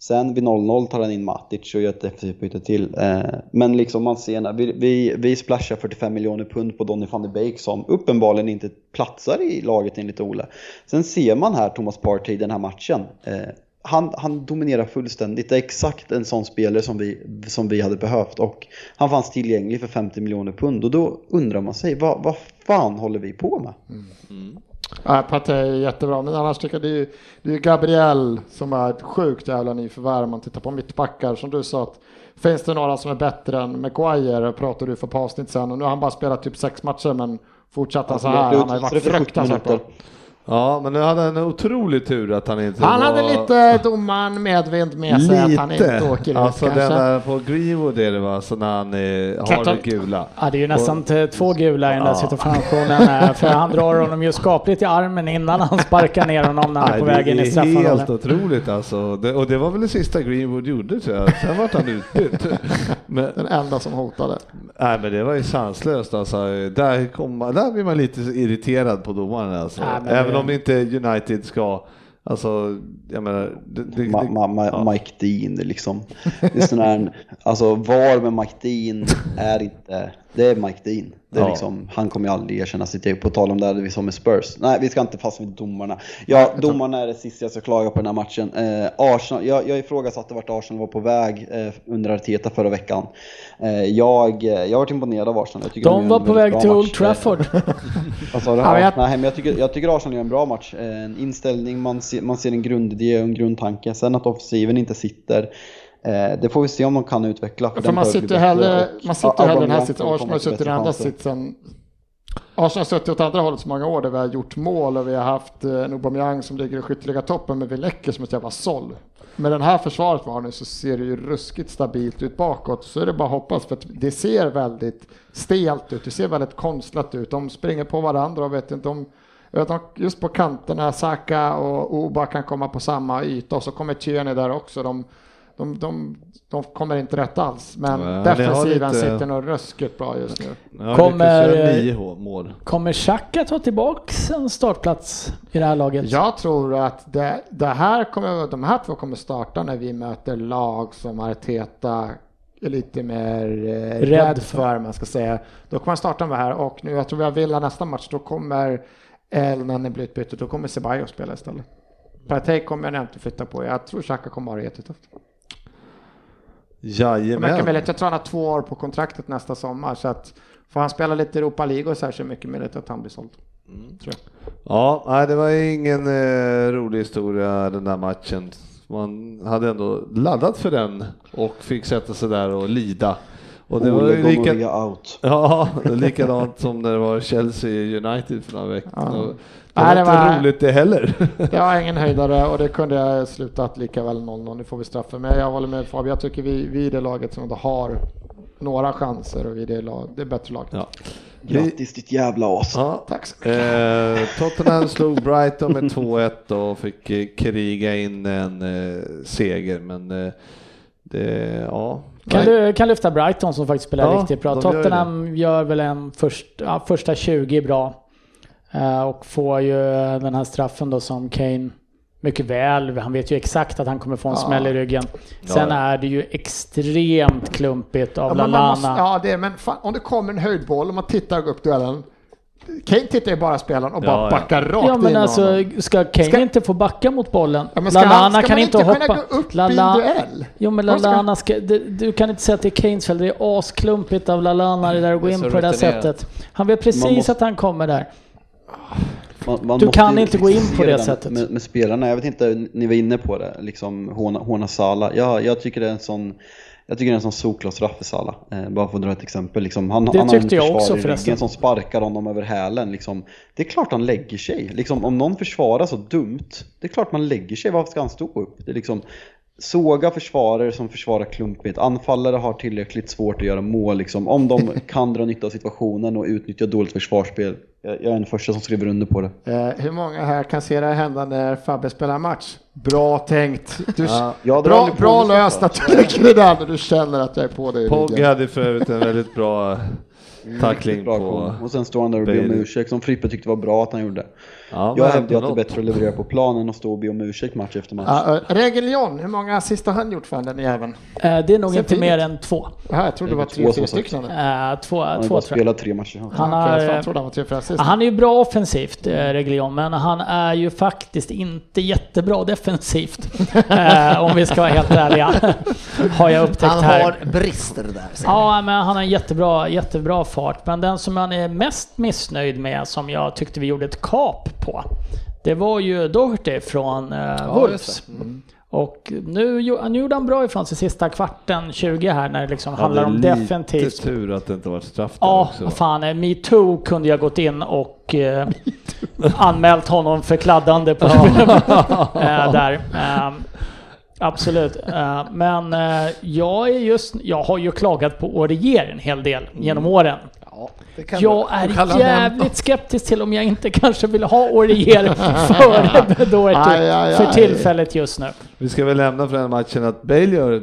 Sen vid 0-0 tar han in Matic och gör ett defensivt byte till. Eh, men liksom man ser vi, vi, vi splashar 45 miljoner pund på Donny van de Beek som uppenbarligen inte platsar i laget enligt Ole. Sen ser man här Thomas Partey i den här matchen. Eh, han, han dominerar fullständigt. Det är exakt en sån spelare som vi, som vi hade behövt och han fanns tillgänglig för 50 miljoner pund och då undrar man sig vad, vad fan håller vi på med? Mm. mm. Ja, Partey är jättebra, men annars tycker jag det är, det är Gabriel som är ett sjukt jävla nyförvärv. Man tittar på mittbackar som du sa att finns det några som är bättre än Maguire pratade du för på avsnitt sen och nu har han bara spelat typ sex matcher men fortsatt så här. Han har ju varit fruktansvärt bra. Ja, men nu hade han en otrolig tur att han inte Han var... hade lite domaren medvind med sig att han inte åker ut alltså kanske. den där på Greenwood är det va, så när han eh, har det gula. Ja, det är ju nästan t- två gula i den där Ja. situationen. eh, För han drar honom ju skapligt i armen innan han sparkar ner honom när han är på väg in i Det är straffområdet. helt otroligt alltså. Det, och det var väl det sista Greenwood gjorde tror jag. Sen vart han utbytt. Men, Den enda som hotade. nej, men det var ju sanslöst alltså. Där, kom, man- där blir man lite irriterad på domaren alltså. Nej, men Även det- om inte United ska, alltså, jag menar. Det, det, Ma, ma, ma, ja. Mike Dean, det är liksom. Det är sån här, alltså VAR med Mike Dean är inte, det är Mike Dean. Det är Ja. liksom, han kommer ju aldrig erkänna sitt eget, på tal om det här vi sa med Spurs. Nej, vi ska inte fastna vid domarna. Ja, domarna är det sista jag ska klaga på den här matchen. Eh, Arsenal, jag, jag ifrågasatte vart Arsenal var på väg eh, under Arteta förra veckan. Eh, jag, jag varit imponerad av Arsenal. Jag tycker De gör var på väg till Old. Trafford. Vad sa du? Nej, men jag tycker, jag tycker Arsenal gör en bra match. Eh, En inställning, man ser, man ser en grundidé och en grundtanke. Sen att offensiven inte sitter, det får vi se om de kan utveckla. För den man sitter hellre, man sitter hellre i den här sitsen. Arsenal har suttit i den andra sitsen. Arsenal har suttit åt andra hållet så många år där vi har gjort mål och vi har haft eh, en Aubameyang som ligger i skytteliga toppen men vi läcker som ett jävla såll. Med den här försvaret vi har nu så ser det ju ruskigt stabilt ut bakåt så är det bara att hoppas för att det ser väldigt stelt ut, det ser väldigt konstlat ut. De springer på varandra och vet inte om just på kanterna, Saka och Oba kan komma på samma yta och så kommer Tierney där också. De, de, de, de kommer inte rätt alls, men har defensiven lite- sitter nog ruskigt bra just nu. Ja, Kommer. Kommer Xhaka ta tillbaks en startplats i det här laget? Jag tror att det, det här kommer, de här två kommer starta när vi möter lag som Arteta är lite mer eh, Rädd rädd för. man ska säga. Då kommer han starta med här och nu, jag tror vi har Villa nästa match, då kommer Elneny bli utbytt och då kommer Ceballos spela istället. Partey kommer jag inte flytta på, jag tror Xhaka kommer ha det jättetufft. Jajamän. väl, jag tror han har två år på kontraktet nästa sommar så att får han spela lite Europa League och så här så är det mycket möjligt att han blir såld. Tror jag. Ja, nej, det var ingen eh, rolig historia den där matchen. Man hade ändå laddat för den och fick sätta sig där och lida. Och det var Ole ju lika, out. ja, likadant som när det var Chelsea United för några veckor Ja. Nej, Det det var inte var- roligt det heller. Det var ingen höjdare och det kunde ha slutat lika väl 0-0. Nu får vi straffa. Men jag håller med Fabian. Jag tycker vi, vi är det laget som ändå har några chanser och vi är det, lag, det är bättre laget. Ja. Grattis ditt jävla as. Ja. Tack så mycket. Eh, Tottenham slog Brighton med 2-1 och fick eh, kriga in en eh, seger, men eh, det, ja. Kan Nej. du kan lyfta Brighton som faktiskt spelar Ja, riktigt bra. de gör Tottenham gör väl en först, ja, första 20 bra. Eh, och får ju den här straffen då som Kane mycket väl, han vet ju exakt att han kommer få en Ja. smäll i ryggen. Sen Ja. är det ju extremt klumpigt av måste, ja, det är, men fan, om det kommer en höjdboll och man tittar upp duellen. Kane tittar ju bara spelaren och Ja, bara ja. backar rakt Ja in men i alltså, honom. ska Kane Ska- inte få backa mot bollen? Ja, men ska Lallana han- ska kan man inte hoppa. kunna gå upp i en duell? Jo men ska- Lallana ska, du kan inte säga att det är Kanes fel, det är asklumpigt av Lallana det där att gå in på det där sättet. Han vet precis måste- att han kommer där. Man, man Du kan inte gå in på det sättet. Med, med spelarna, jag vet inte, ni var inne på det, liksom Hona, Hona Sala. Jag, jag tycker det är en sån jag tycker det är en sån solklar straff för Salah. Eh, bara för att dra ett exempel. Liksom, han, Det han har en tyckte jag också förresten. som sparkar honom över hälen. Liksom. Det är klart han lägger sig. Liksom, om någon försvarar så dumt, det är klart man lägger sig. Varför ska han stå upp? Det är liksom, såga försvarare som försvarar klumpigt. Anfallare har tillräckligt svårt att göra mål. Liksom. Om de kan dra nytta av situationen och utnyttja dåligt försvarsspel. Jag, är den första som skriver under på det. Eh, hur många här kan se det hända när Fabbe spelar match? Bra tänkt. Du, Ja. Bra bra löst att du lägger det där när du känner att jag är på dig Pogge ryggen. hade för övrigt en väldigt bra tackling Bra på... Och sen står han där och ber om ursäkt som Frippe tyckte var bra att han gjorde. Ja, Jag hävdar att det är bättre att leverera på planen och stå och be om ursäkt match efter match. Ja, uh, Regeljon, hur många assist har han gjort för den jäveln? Eh, det är nog inte mer än två. Jaha, jag trodde det var två tre, sagt. stycken. Eh, två, han två bara tror jag. spelat tre matcher. Han Han har, eh, jag trodde han var tre, assist. Ja, Han är ju bra offensivt, eh, Reglion, men han är ju faktiskt inte jättebra defensivt. eh, om vi ska vara helt ärliga. har jag upptäckt Han här. har brister där. Ja, men han har en jättebra, jättebra fart. Men den som han är mest missnöjd med, som jag tyckte vi gjorde ett kap på, det var ju Doherty från eh, Wolves. Och nu, nu gjorde han bra ifrån sig sista kvarten, 20 här, när det liksom handlar om defensivt. Lite tur att det inte var straff där Ja, också. fan. eh, Metoo kunde jag gått in och eh, anmält honom för kladdande på eh, där. Eh, absolut. Men eh, jag är just, jag har ju klagat på Orier en hel del genom åren. Ja, det kan Jag du- är jävligt skeptisk till om jag inte kanske vill ha Orier före aj, för tillfället just nu. Vi ska väl lämna för den matchen att Bale gör,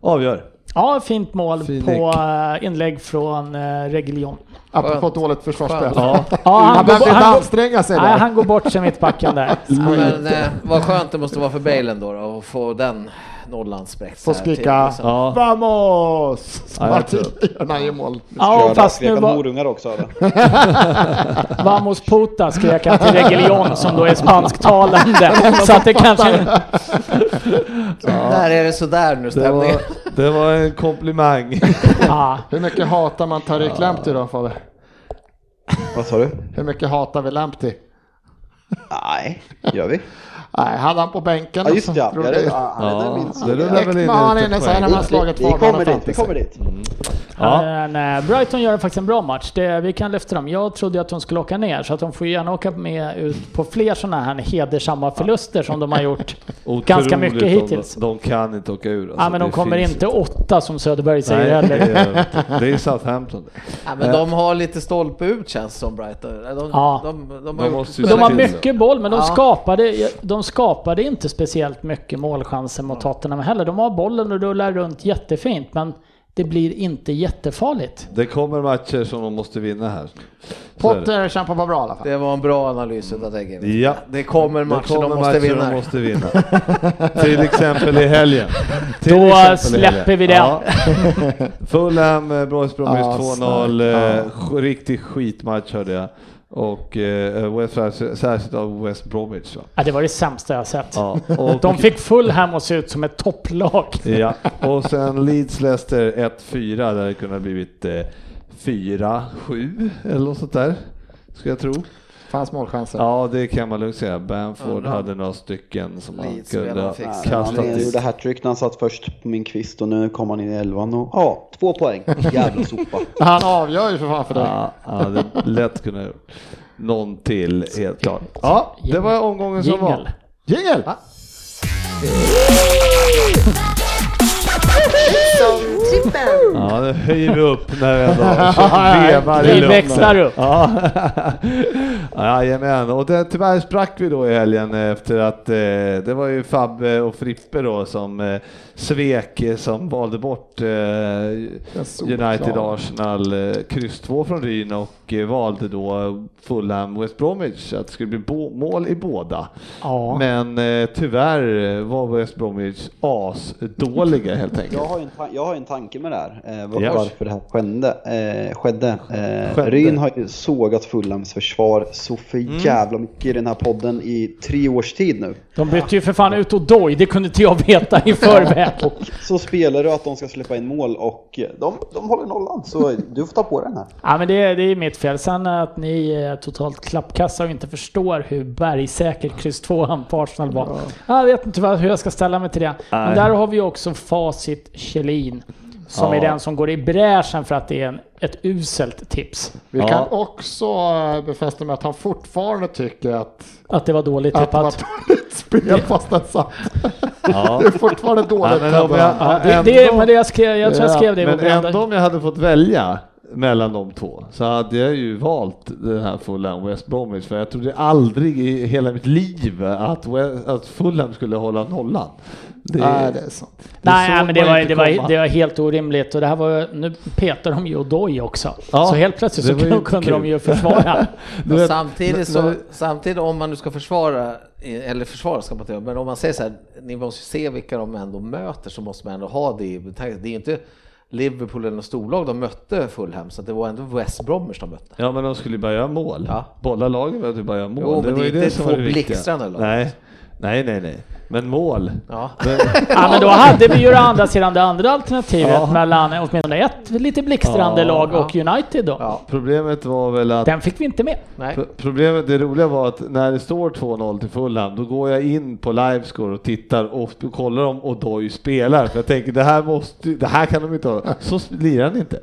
avgör. Ja, fint mål Fin på eh, inlägg från uh, Reguilon. Apropå Skönt. dåligt försvarsspel. Ja. Ja, Han behöver inte anstränga sig nej, han går bort sig mittbacken där. Ja, men eh, vad skönt det måste vara för Bale ändå då, att få den nollan spräckt. Får skrika liksom. Ja. Vamos! Ja, jag tror- Martin gör mål. Ja, fast nu var horungar också? Vamos puta skrek han till Reguilon som då är spansktalande. Så att det kanske... Där är det sådär nu Det stämningen. var, det var en komplimang. Ja, Hur mycket hatar man Tarik Lamptey då Fabbe? Vad sa du? Hur mycket hatar vi Lamptey? Nej, gör vi? Nej, hade han på bänken. Ja just och det, så ja. Ja, det- det, ja, det Ja, det rullar väl in Men han är lite inne så här när man slagit Vi kommer dit, vi kommer dit. Ja. Men, eh, Brighton gör faktiskt en bra match. Det, vi kan lyfta dem. Jag trodde att de skulle åka ner, så att de får gärna åka med ut på fler sådana här hedersamma förluster som de har gjort ganska mycket hittills. De, de kan inte åka ur. Alltså, Ja, men de kommer inte åtta som Söderberg säger Nej, heller. det är, det är Southampton. Ja, men de har lite stolpe ut känns som Brighton. De, Ja. de, de, de, har måste De har mycket boll, men de, Ja. skapade, de skapade inte speciellt mycket målchanser mot Tottenham heller. De har bollen och rullar runt jättefint, men det blir inte jättefarligt. Det kommer matcher som de måste vinna här. Potter kämpar på bra i alla fall. Det var en bra analys utav Teggen. Ja. Det kommer matcher det kommer de måste matcher vinna. de måste vinna. Till exempel i helgen. Till Då exempel i släpper helgen. vi det. Ja. Fulham, eh, Boys Bromwich Ja, 2-0. starkt. eh, Riktig skitmatch hörde jag. Och eh, West, särskilt av West Bromwich. Va? Ja, det var det sämsta jag sett. Ja, och, De fick Fulham att se ut som ett topplag. ja. och sen Leeds Leicester 1-4 där det kunde ha blivit eh, 4-7 eller något sånt där. Ska jag tro. Fanns målchanser. Ja, det kan man lugnt säga. Bamford Ja. hade några stycken som Leeds kunde ha kastat Han gjorde hattrick när han satt först på min kvist och nu kom han in i elvan och ja, två poäng. Jävla sopa. Han avgör ju för fan för dig. Ja, han hade lätt kunnat gjort någon till helt klart. Ja, det var omgången som Jingel. var. Jingel! Trippen! Ja, det höjer vi upp när vi ändå vevar i Vi växlar upp. Ja, Jajamän, och det, tyvärr sprack vi då i helgen efter att eh, det var ju Fabbe och Frippe då som eh, svek, eh, som valde bort eh. United Arsenal eh, kryss 2 från Ryn och eh, valde då Fulham West Bromwich att det skulle bli mål i båda. Ja. Men eh, tyvärr var West Bromwich asdåliga helt enkelt. Jag har ju en, ta- jag har en tanke med det här, eh, var- varför det här skedde. Eh, skedde. Eh, Skedde. Ryn har ju sågat Fulhams försvar så för jävla mycket i den här podden i tre års tid nu. De bytte ju för fan ut Odoi, det kunde inte jag veta i förväg. Och så spelar du att de ska släppa in mål och de, de håller nollan, så du får ta på den här. Ja men det, det är mitt fel. Sen att ni är totalt klappkassa och inte förstår hur bergsäker kryss 2 på Arsenal var. Jag vet inte hur jag ska ställa mig till det. Men där har vi också Facit Kjellin. Som är Ja. den som går i bräschen för att det är en, ett uselt tips. Vi Ja. kan också eh, befästa med att han fortfarande tycker att, Att det var dåligt att det var tippat. dåligt spel fast den satt. Ja. Det är fortfarande dåligt. men om jag, Ja, det, det, men det jag skrev, jag tror jag Ja, skrev det Men ändå om jag hade fått välja mellan de två så hade jag ju valt den här Fulham West Bromwich för jag trodde aldrig i hela mitt liv att, West, att Fulham skulle hålla nollan. Det, Nej, det är sant. Såg nej, men det var, det, var, det var helt orimligt och det här var, nu petar de ju Odoi också. Ja, så helt plötsligt så det ju kunde, kunde de kul. ju försvara. Vet, samtidigt, så, samtidigt om man nu ska försvara, eller försvara ska man inte göra, men om man säger så här, ni måste se vilka de ändå möter så måste man ändå ha det i betanke. Det är ju inte Liverpool eller något storlag de mötte Fulham, så det var ändå West Bromwich de mötte. Ja men de skulle ju bara göra mål. Ja. Båda lagen behövde bara göra mål. Jo, men det var är ju inte två det blixtrande lag. Nej. Nej, nej, nej. Men mål. Ja. Men, Ja, men då hade vi ju å andra sidan det andra alternativet Ja. mellan åtminstone ett lite blixtrande Ja, lag ja. och United då. Ja. problemet var väl att Den fick vi inte med. Nej. Pro- Problemet, det roliga var att när det står 2-0 till Fulham, då går jag in på livescore och tittar och kollar om Odoi spelar. För jag tänker, det här måste, det här kan de inte ha. Så lirar han inte.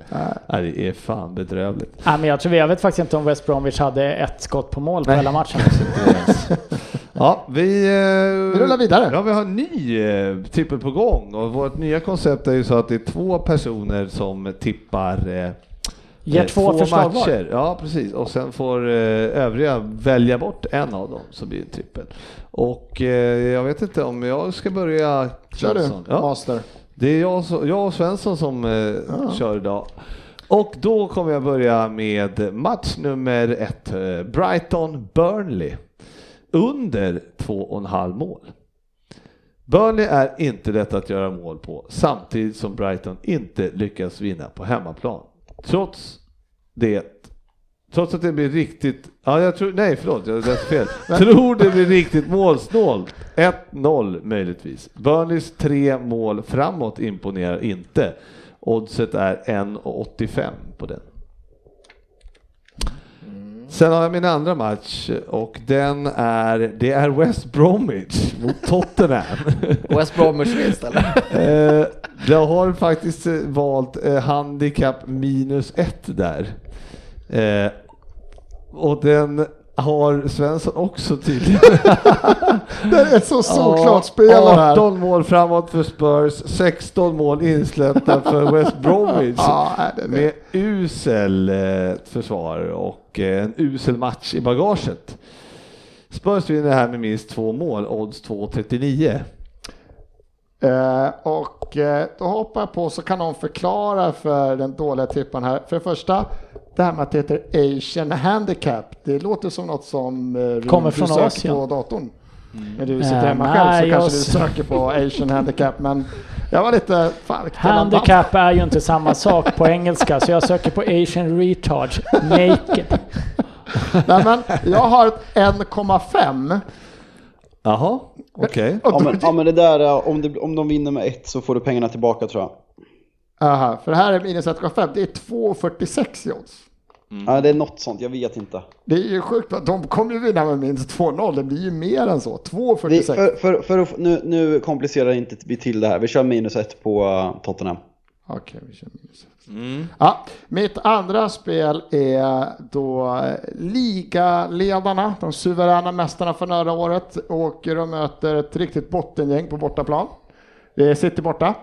Nej, det är fan bedrövligt. Ja, men jag tror jag vet faktiskt inte om West Bromwich hade ett skott på mål på Nej. hela matchen. Ja, vi, eh, Vi rullar vidare. Ja, vi har en ny eh, trippel på gång och vårt nya koncept är ju så att det är två personer som tippar eh, Ge eh, två förslag var. matcher. Ja, precis. Och sen får övriga välja bort en av dem så blir det trippel. Och jag vet inte om jag ska börja. Kör du. Ja, Master. det är jag, jag och Svensson som eh, kör idag. Och då kommer jag börja med match nummer ett. Brighton-Burnley. Under två och en halv mål. Burnley är inte lätt att göra mål på samtidigt som Brighton inte lyckas vinna på hemmaplan. Trots det Trots att det blir riktigt, ja jag tror, nej förlåt, jag läste fel. tror det blir riktigt målsnålt. 1-0 möjligtvis. Burnleys tre mål framåt imponerar inte. Oddset är 1,85 på den. Sen har jag min andra match och den är, det är West Bromwich mot Tottenham. West Bromwich vinst eller? Eh, jag har faktiskt eh, valt eh, handikapp minus ett där. Eh, och den har Svensson också tydligen. Det är så solklart spelare här. 18 mål framåt för Spurs, 16 mål insläppta för West Bromwich. Ja, det- det- Med usel eh, försvar och eh, en usel match i bagaget. Spurs vinner här med minst två mål, odds 2,39. Eh, och eh, då hoppar jag på så kan någon förklara för den dåliga tipparen här. För det första, det här med att det heter Asian Handicap. Det låter som något som eh, Kommer från Asien. på datorn. När du sitter Eh, hemma nej, själv så jag kanske du söker på Asian Handicap. Men jag var lite... Fan, Handicap är ju inte samma sak på engelska så jag söker på Asian Retard Naked. Nej, men jag har ett 1,5. Jaha, okej. Och Ja men, ja, men det där, eh, om, det, om de vinner med ett så får du pengarna tillbaka tror jag. Aha, för det här är minus 1,5. Det är 2,46 i odds. Ja, det är något sånt, jag vet inte. Det är ju sjukt. De kommer ju vinna med minst 2-0. Det blir ju mer än så. Vi, 2,46. för, för, för nu, nu komplicerar inte vi till det här. Vi kör minus ett på uh, Tottenham. Okej, vi kör minus ett. Ja, mitt andra spel är då eh, ligaledarna, de suveräna mästarna för förra året, åker och möter ett riktigt bottengäng på bortaplan. Det är City borta.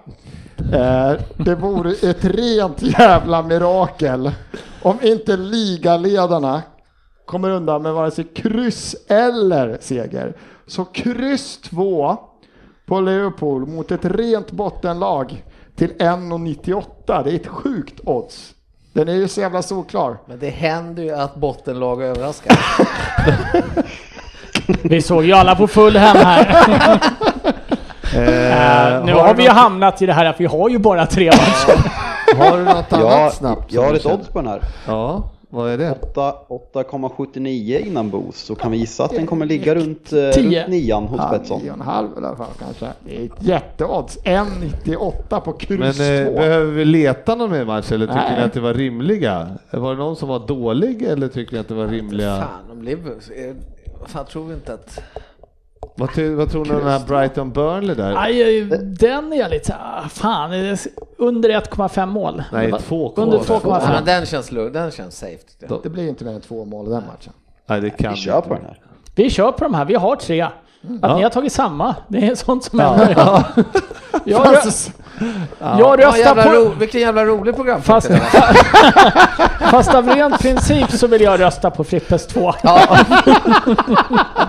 Eh, Det vore ett rent jävla mirakel om inte ligaledarna kommer undan med vare sig kryss eller seger. Så kryss 2 på Liverpool mot ett rent bottenlag till 1,98. Det är ett sjukt odds. Den är ju så jävla solklar. Men det händer ju att bottenlag överraskar. Vi såg ju alla på full hem här. Eh, nu har vi ju något- hamnat i det här att vi har ju bara tre matcher. Har du något annat Jag, snabbt? jag har ett odds på den här. Ja, vad är det? 8 8,79 innan boost. Så kan vi gissa att den kommer ligga runt, eh, Tio. runt nian hos Ja, Betsson. 9,5 i alla fall kanske. Det är ett jätteodds. 1,98 på kryss Men eh, 2. behöver vi leta någon mer match eller tycker Nej. ni att det var rimliga? Var det någon som var dålig eller tycker ni att det var rimliga? Fan, om Liverpool... Vad fan tror vi inte att... Vad, vad tror ni om den här Brighton Burnley där? Aj, den är jag lite såhär, fan, är det under 1,5 mål. Nej, Eller 2,5. vad? Under 2,5. Ja, men den känns lugn, den känns safe. jag. Det blir inte mer än två mål i den matchen. Nej, det kan Vi kör på den här. Vi kör på de här, vi har tre. Att Ja. ni har tagit samma, det är sånt som händer. Jag, rö- Fast, jag Ja, röstar jävla på... ro, vilken jävla rolig program. Fast, fast av ren princip så vill jag rösta på Frippes 2. Ja.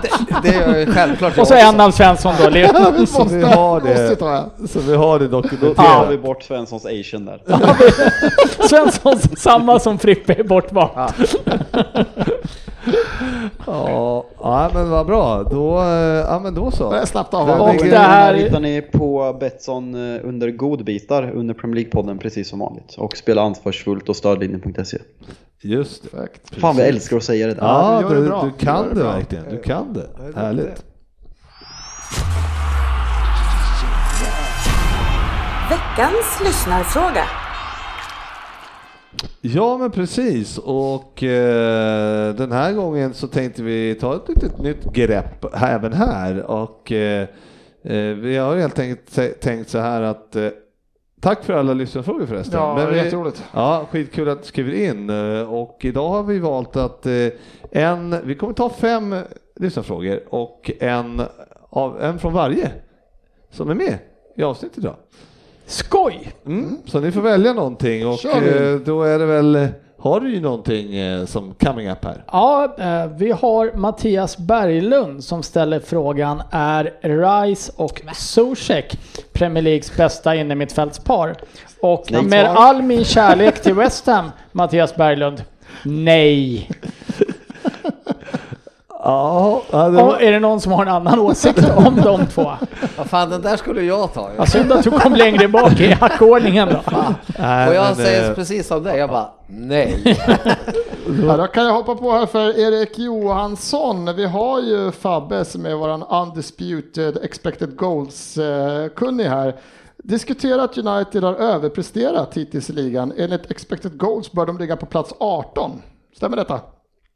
det, det är ju självklart. Och så en av Svensson då. Leo. vi Så vi har måste det, så vi har det Då tar vi bort Svenssons Asian där. Svensson samma som Frippe är bortvald. Ja, ja, men vad bra. Då, eh, ja, men då så. Jag slappna av. Och det här hittar ni på Betsson eh, under godbitar under Premier League-podden precis som vanligt. Och spela ansvarsfullt och stödlinjen.se. Just det. Perfekt. Fan, jag älskar att säga det där. Ja, du, det du, kan det, verkligen. Du kan det. det Härligt. Veckans lyssnarfråga. Ja men precis och eh, den här gången så tänkte vi ta ett litet nytt grepp även här och eh, eh, vi har helt enkelt tänkt så här att eh, Tack för alla lyssnarfrågor förresten. Ja, Men vi, jätteroligt. Ja, skitkul att du skriver in eh, och idag har vi valt att eh, en, vi kommer ta fem lyssnarfrågor och en, av, en från varje som är med i avsnittet idag. Skoj! Mm, så ni får välja någonting och eh, då är det väl, har du ju någonting eh, som coming up här? Ja, eh, vi har Mattias Berglund som ställer frågan är Rice och Zuzek Premier Leagues bästa innermittfältspar? Och med all min kärlek till West Ham, Mattias Berglund, nej. Ja, ja, det Och är det någon som har en annan åsikt om de två? Vad fan, den där skulle jag ta. Ja, synd att du kom längre bak i hackordningen då. Nej, Och jag men, säger eh, precis som dig, jag bara nej. Ja, då kan jag hoppa på här för Erik Johansson. Vi har ju Fabbe som är våran undisputed expected goals-kunnig här. Diskuterat att United har överpresterat hittills i ligan. Enligt expected goals bör de ligga på plats 18. Stämmer detta?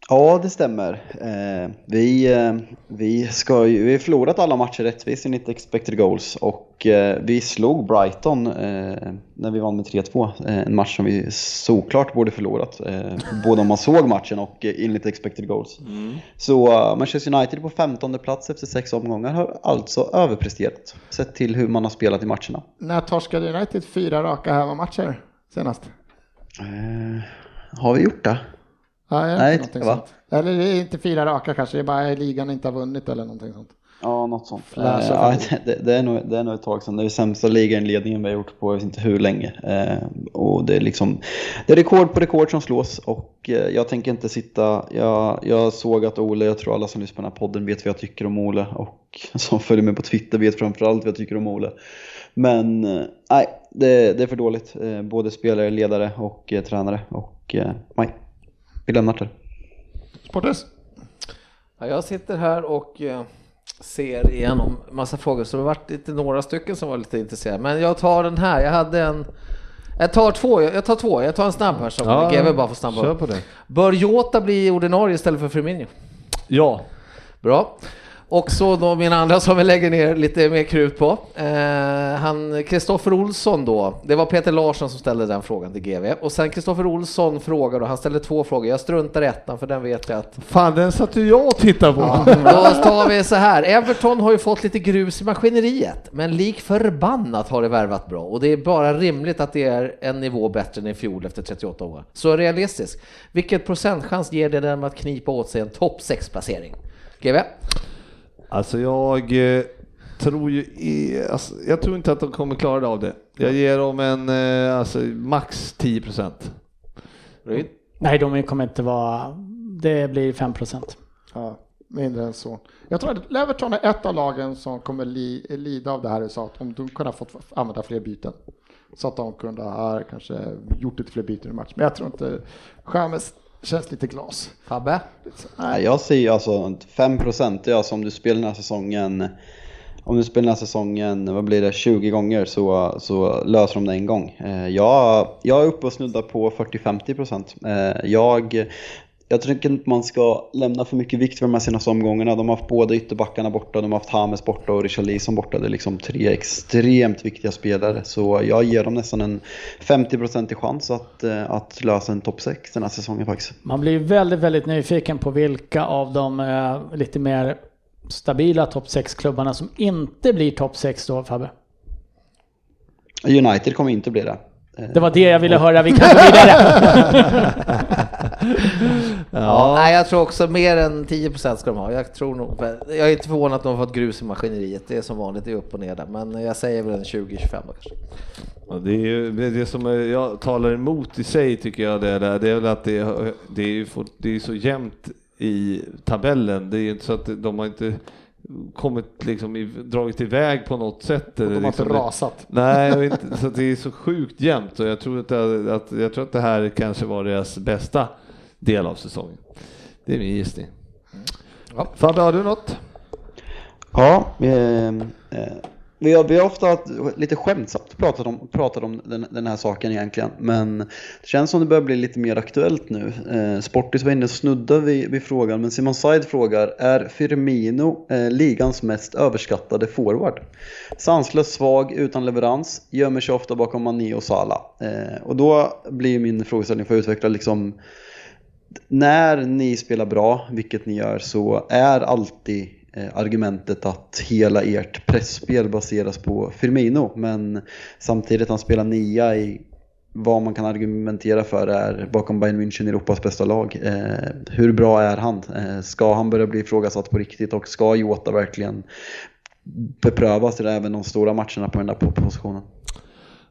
Ja, det stämmer. Eh, vi, eh, vi, ska ju, vi har förlorat alla matcher rättvist enligt expected goals och eh, vi slog Brighton eh, när vi vann med 3-2. Eh, en match som vi såklart borde förlorat. Eh, både om man såg matchen och eh, enligt expected goals. Så eh, Manchester United på 15 plats efter sex omgångar har alltså överpresterat sett till hur man har spelat i matcherna. När torskade United fyra raka hemmamatcher senast? Eh, har vi gjort det? Nej, är det Nej, inte någonting va? sånt? Eller det är inte fyra raka kanske, det är bara ligan inte har vunnit eller någonting sånt. Ja, något sånt. Eh, ja, det, det, är nog, det är nog ett tag sedan. Det är sämsta ligainledningen vi har gjort på jag vet inte hur länge. Eh, och det är liksom det är rekord på rekord som slås och eh, jag tänker inte sitta. Jag, jag såg att Ole, jag tror alla som lyssnar på den här podden vet vad jag tycker om Ole och som följer mig på Twitter vet framförallt vad jag tycker om Ole. Men eh, nej, det, det är för dåligt. Eh, både spelare, ledare och eh, tränare och eh, nej, det. Sportis? Ja, jag sitter här och eh, ser igenom massa frågor så det har varit lite några stycken som var lite intresserade. Men jag tar den här, jag hade en jag tar två, jag tar två, jag tar en snabb här som Ja, GW bara får snabba upp. Bör Jota bli ordinarie istället för Firmino? Ja, Bra. Och så då min andra som vi lägger ner lite mer krut på. Eh, han Kristoffer Olsson då. Det var Peter Larsson som ställde den frågan till GV. Och sen Kristoffer Olsson frågar då, han ställde två frågor. Jag struntar i ettan för den vet jag att fan den satt ju jag och tittade på. Då tar vi så här. Everton har ju fått lite grus i maskineriet, men lik förbannat har det värvat bra och det är bara rimligt att det är en nivå bättre än i fjol efter 38 år. Så realistiskt. Vilket procentchans ger det dem att knipa åt sig en topp 6-placering? GV? Alltså jag eh, tror ju, i, alltså, jag tror inte att de kommer klara av det. Jag ger dem en, eh, alltså max 10 procent. Nej, de kommer inte vara... Det blir 5 procent. Ja, mindre än så. Jag tror att Leverton är ett av lagen som kommer li, lida av det här så att om de kunde ha fått använda fler byten. Så att de kunde ha kanske gjort lite fler byten i match. Men jag tror inte, Chamez känns lite glas. Fabbe? Nej, jag säger alltså 5% är alltså om du spelar den här säsongen om du spelar den här säsongen, vad blir det, 20 gånger så, så löser de det en gång. Eh, jag, jag är uppe och snuddar på 40-50%. Eh, jag, jag tycker inte man ska lämna för mycket vikt för de här senaste omgångarna. De har haft båda ytterbackarna borta, de har haft Hames borta och Richarlison borta. Det är liksom tre extremt viktiga spelare. Så jag ger dem nästan en 50% chans att, eh, att lösa en topp 6 den här säsongen faktiskt. Man blir väldigt, väldigt nyfiken på vilka av de eh, lite mer stabila topp 6-klubbarna som inte blir topp 6 då, Fabbe. United kommer inte bli det. Eh, Det var det jag ville höra. Vi kan gå vidare. Ja. Nej, jag tror också mer än 10% ska de ha. Jag tror nog, jag är inte förvånad att de har fått grus i maskineriet. Det är som vanligt, det är upp och ner där. Men jag säger väl en 20-25 då kanske. Ja, det, är ju, det, som jag talar emot i sig tycker jag det är, det är väl att det, är- det är, fort- det är så jämnt i tabellen. Det är ju inte så att de har inte kommit liksom i, dragit iväg på något sätt. De har inte liksom, rasat. Nej, och inte, så det är så sjukt jämnt och jag tror att, det, att, jag tror att det här kanske var deras bästa del av säsongen. Det är min gissning. Ja. Fabbe, har du något? Ja, eh, eh, Vi har, vi har ofta lite skämtsamt pratat om, pratat om den, den, här saken egentligen. Men det känns som det börjar bli lite mer aktuellt nu. Eh, Sportis var inne och snuddade vid, vid, frågan. Men Simon Said frågar, är Firmino eh, ligans mest överskattade forward? Sanslös, svag, utan leverans, gömmer sig ofta bakom Mané och Salah. Eh, och då blir min frågeställning för att utveckla liksom när ni spelar bra, vilket ni gör, så är alltid eh, argumentet att hela ert pressspel baseras på Firmino. Men samtidigt han spelar nia i vad man kan argumentera för är bakom Bayern München Europas bästa lag. Eh, hur bra är han? Eh, ska han börja bli ifrågasatt på riktigt och ska Jota verkligen beprövas i även de stora matcherna på den där positionen?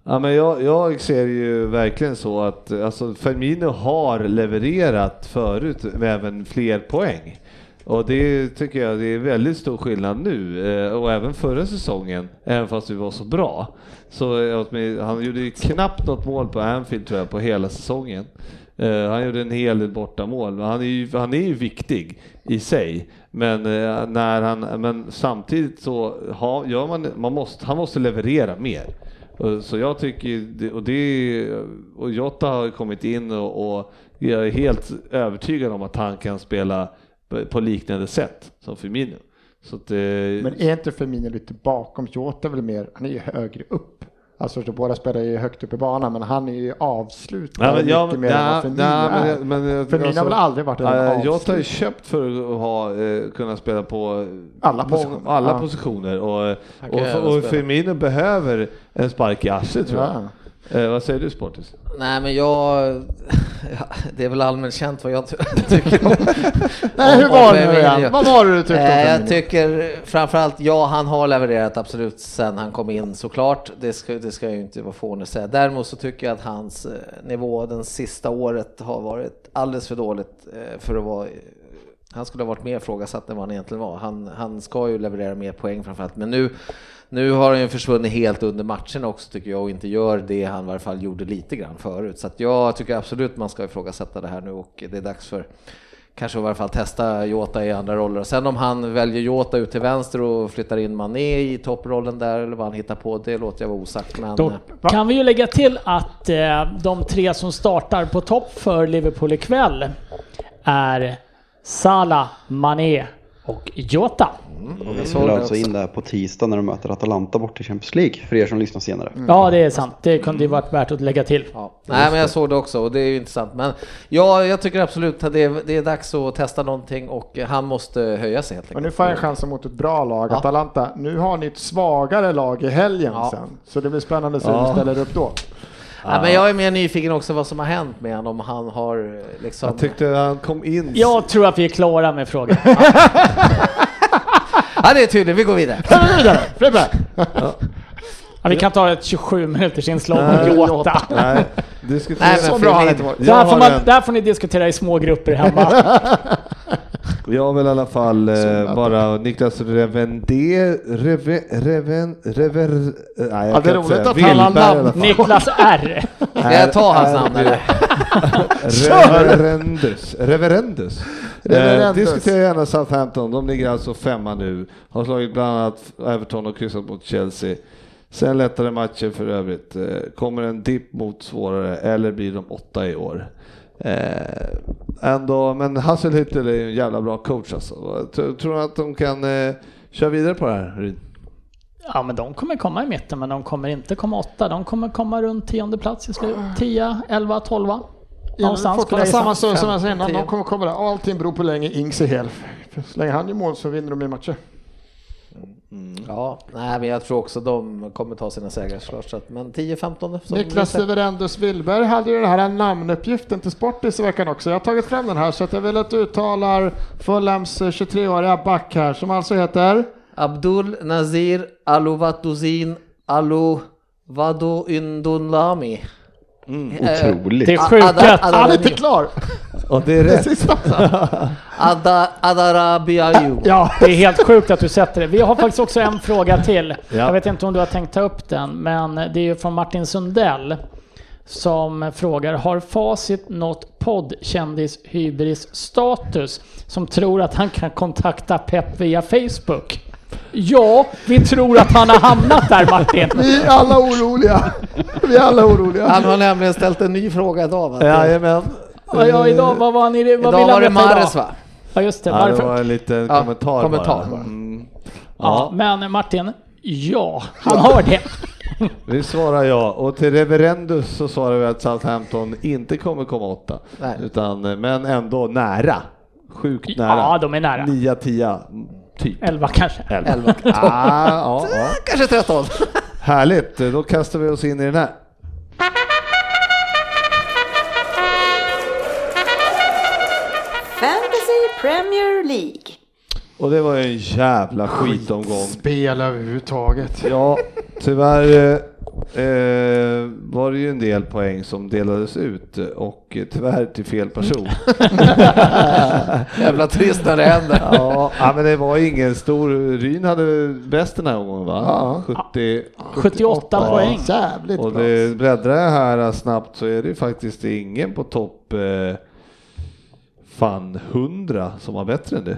Ja, men jag, jag, ser ju verkligen så att alltså, Firmino har levererat förut med även fler poäng. Och det tycker jag det är väldigt stor skillnad nu eh, och även förra säsongen, även fast vi var så bra. Så eh, han gjorde ju knappt något mål på Anfield tror jag på hela säsongen. Eh, han gjorde en hel del bortamål, han är ju, han är ju viktig i sig. Men, när han, men samtidigt så har, gör man, man måste, han måste leverera mer. Så jag tycker, och, det, och Jota har kommit in och, och jag är helt övertygad om att han kan spela på liknande sätt som Firmino. Så att, eh, Men är inte Firmino lite bakom? Jota väl mer, han är ju högre upp. Alltså så båda spelar ju högt upp i banan men han är ju avslutare ja, mycket jag, mer ja, än vad Firmino ja, är. Men, men, Firmino alltså, har väl aldrig varit en äh, avslutare. Jag tar ju köpt för att ha, eh, kunna spela på alla positioner. Alla ja. positioner. Och, och, och, och Firmino behöver en spark i arslet tror jag. Eh, vad säger du Sportis? Nej men jag, det är väl allmänt känt vad jag tycker om. Nej hur var det nu igen? Vad var det du tyckte eh, Jag tycker framförallt, ja han har levererat absolut sen han kom in såklart. Det ska, det ska jag ju inte vara fånig säga. Däremot så tycker jag att hans eh, nivå den sista året har varit alldeles för dåligt eh, för att vara han skulle ha varit mer ifrågasatt än vad han egentligen var. Han, han ska ju leverera mer poäng framförallt, men nu nu har han ju försvunnit helt under matchen också tycker jag och inte gör det han i varje fall gjorde lite grann förut. Så att jag tycker absolut man ska ifrågasätta det här nu och det är dags för kanske i varje fall testa Jota i andra roller. Och sen om han väljer Jota ut till vänster och flyttar in Mané i topprollen där eller vad han hittar på, det låter jag vara osagt. Men... Då kan vi ju lägga till att eh, de tre som startar på topp för Liverpool ikväll är Salah, Mané och Jota. Mm. Och vi såg alltså in där på tisdag när de möter Atalanta bort i Champions League, för er som lyssnar senare. Mm. Ja, det är sant. Det kunde ju varit värt att lägga till. Ja. Nej, men jag såg det också och det är ju intressant. Men ja, jag tycker absolut att det är, det är dags att testa någonting och han måste höja sig helt enkelt. Och nu får han chansen mot ett bra lag, ja. Atalanta. Nu har ni ett svagare lag i helgen ja. sen, så det blir spännande att se hur ni ställer upp då. Ja, men jag är mer nyfiken också vad som har hänt med honom, om han har liksom... Jag tyckte han kom in... Jag tror att vi är klara med frågan. ja, det är tydligt. Vi går vidare. Ja, vi kan ta ett 27 minuters inslag om Jota. Nej, diskutera. Nej, så bra där, får man, där får ni diskutera i små grupper hemma. Jag vill i alla fall eh, bara Niklas Revendé, Reve, Reven, Rever... Nej, jag ja, kan inte säga. Wilberg Niklas R. Ska jag ta hans namn eller? Reverendus. Reverendus. Eh, diskutera gärna Southampton, de ligger alltså femma nu. Har slagit bland annat Everton och kryssat mot Chelsea. Sen lättare matcher för övrigt. Eh, kommer en dipp mot svårare eller blir de åtta i år? Eh, ändå, men Hasselhüttel är ju en jävla bra coach alltså. Tror du att de kan eh, köra vidare på det här? Ja, men de kommer komma i mitten, men de kommer inte komma åtta. De kommer komma runt tionde plats i slut. 10, 11, 12. Någonstans på samma som jag sa innan, de kommer komma där. Allting beror på hur länge Ings är hel. Så länge han gör mål så vinner de i matcher. Mm. Ja, nej, men jag tror också de kommer ta sina segrar såklart. Men 10-15. Niklas Severendus Willberg hade ju den här namnuppgiften till Sportis i veckan också. Jag har tagit fram den här så att jag vill att du uttalar Fulhams 23-åriga back här som alltså heter? Abdul Nazir Aluvatuzin Aluvado Indunlami. Mm, otroligt. Det är sjukt. Han är inte klar. Och det är rätt. Ada, Adarabiayu. Ja, det är helt sjukt att du sätter det. Vi har faktiskt också en fråga till. Ja. Jag vet inte om du har tänkt ta upp den, men det är ju från Martin Sundell som frågar, har Facit något poddkändis hybris status som tror att han kan kontakta Pep via Facebook? Ja, vi tror att han har hamnat där Martin. Vi är alla oroliga. Vi är alla oroliga. Han har nämligen ställt en ny fråga idag. Jajamän. Ja, ja, idag, vad var ni, vad Idag vill var det Mares va? Ja, just det. Ja, det Varför? var en liten Ja, kommentar, kommentar bara. bara. Mm. Ja, Ja, men Martin, ja, han har det. vi svarar ja. Och till Reverendus så svarar vi att Southampton inte kommer komma åtta. Nej. Utan, men ändå nära. Sjukt nära. Ja, de är nära. 9, 10, typ. 11 kanske. 11. Elva. Ah, ja, ja. Kanske 13. Härligt, då kastar vi oss in i den här. Premier League. Och det var ju en jävla skitomgång. Spel överhuvudtaget. Ja, tyvärr eh, eh, var det ju en del poäng som delades ut och tyvärr till fel person. Jävla trist när det händer. ja, ja, men det var ingen stor... Ryn hade bäst den här gången va? Ja. 70. 78 poäng. Jävligt Och det bläddrar jag här snabbt så är det ju faktiskt ingen på topp eh, fan 100 som var bättre än det.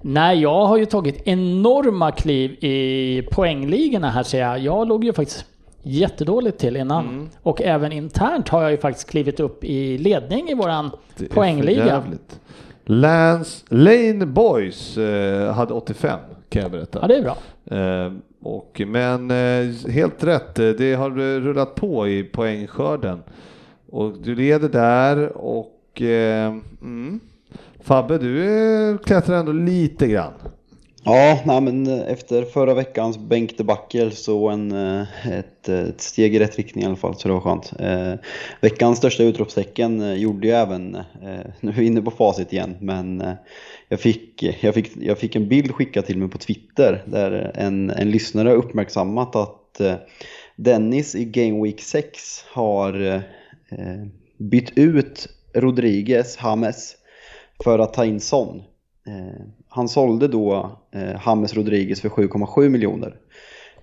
Nej, jag har ju tagit enorma kliv i poängligorna här ser jag. Jag låg ju faktiskt jättedåligt till innan. Mm. Och även internt har jag ju faktiskt klivit upp i ledning i våran Det poängliga. Lance Lane Boys eh, hade 85 kan jag berätta. Ja, det är bra. Eh, och, men eh, helt rätt, eh, det har rullat på i poängskörden. Och du leder där och eh, mm, Fabbe, du eh, klättrar ändå lite grann. Ja, nej, men eh, efter förra veckans bänkdebacle så en, eh, ett, ett steg i rätt riktning i alla fall, så det var skönt. Eh, veckans största utropstecken gjorde jag även, eh, nu är vi inne på facit igen, men eh, jag fick, jag, fick, jag fick en bild skickad till mig på Twitter där en, en lyssnare har uppmärksammat att eh, Dennis i Game Week 6 har eh, bytt ut Rodriguez, James, för att ta in Son. Eh, han sålde då eh, James Rodriguez för 7,7 miljoner.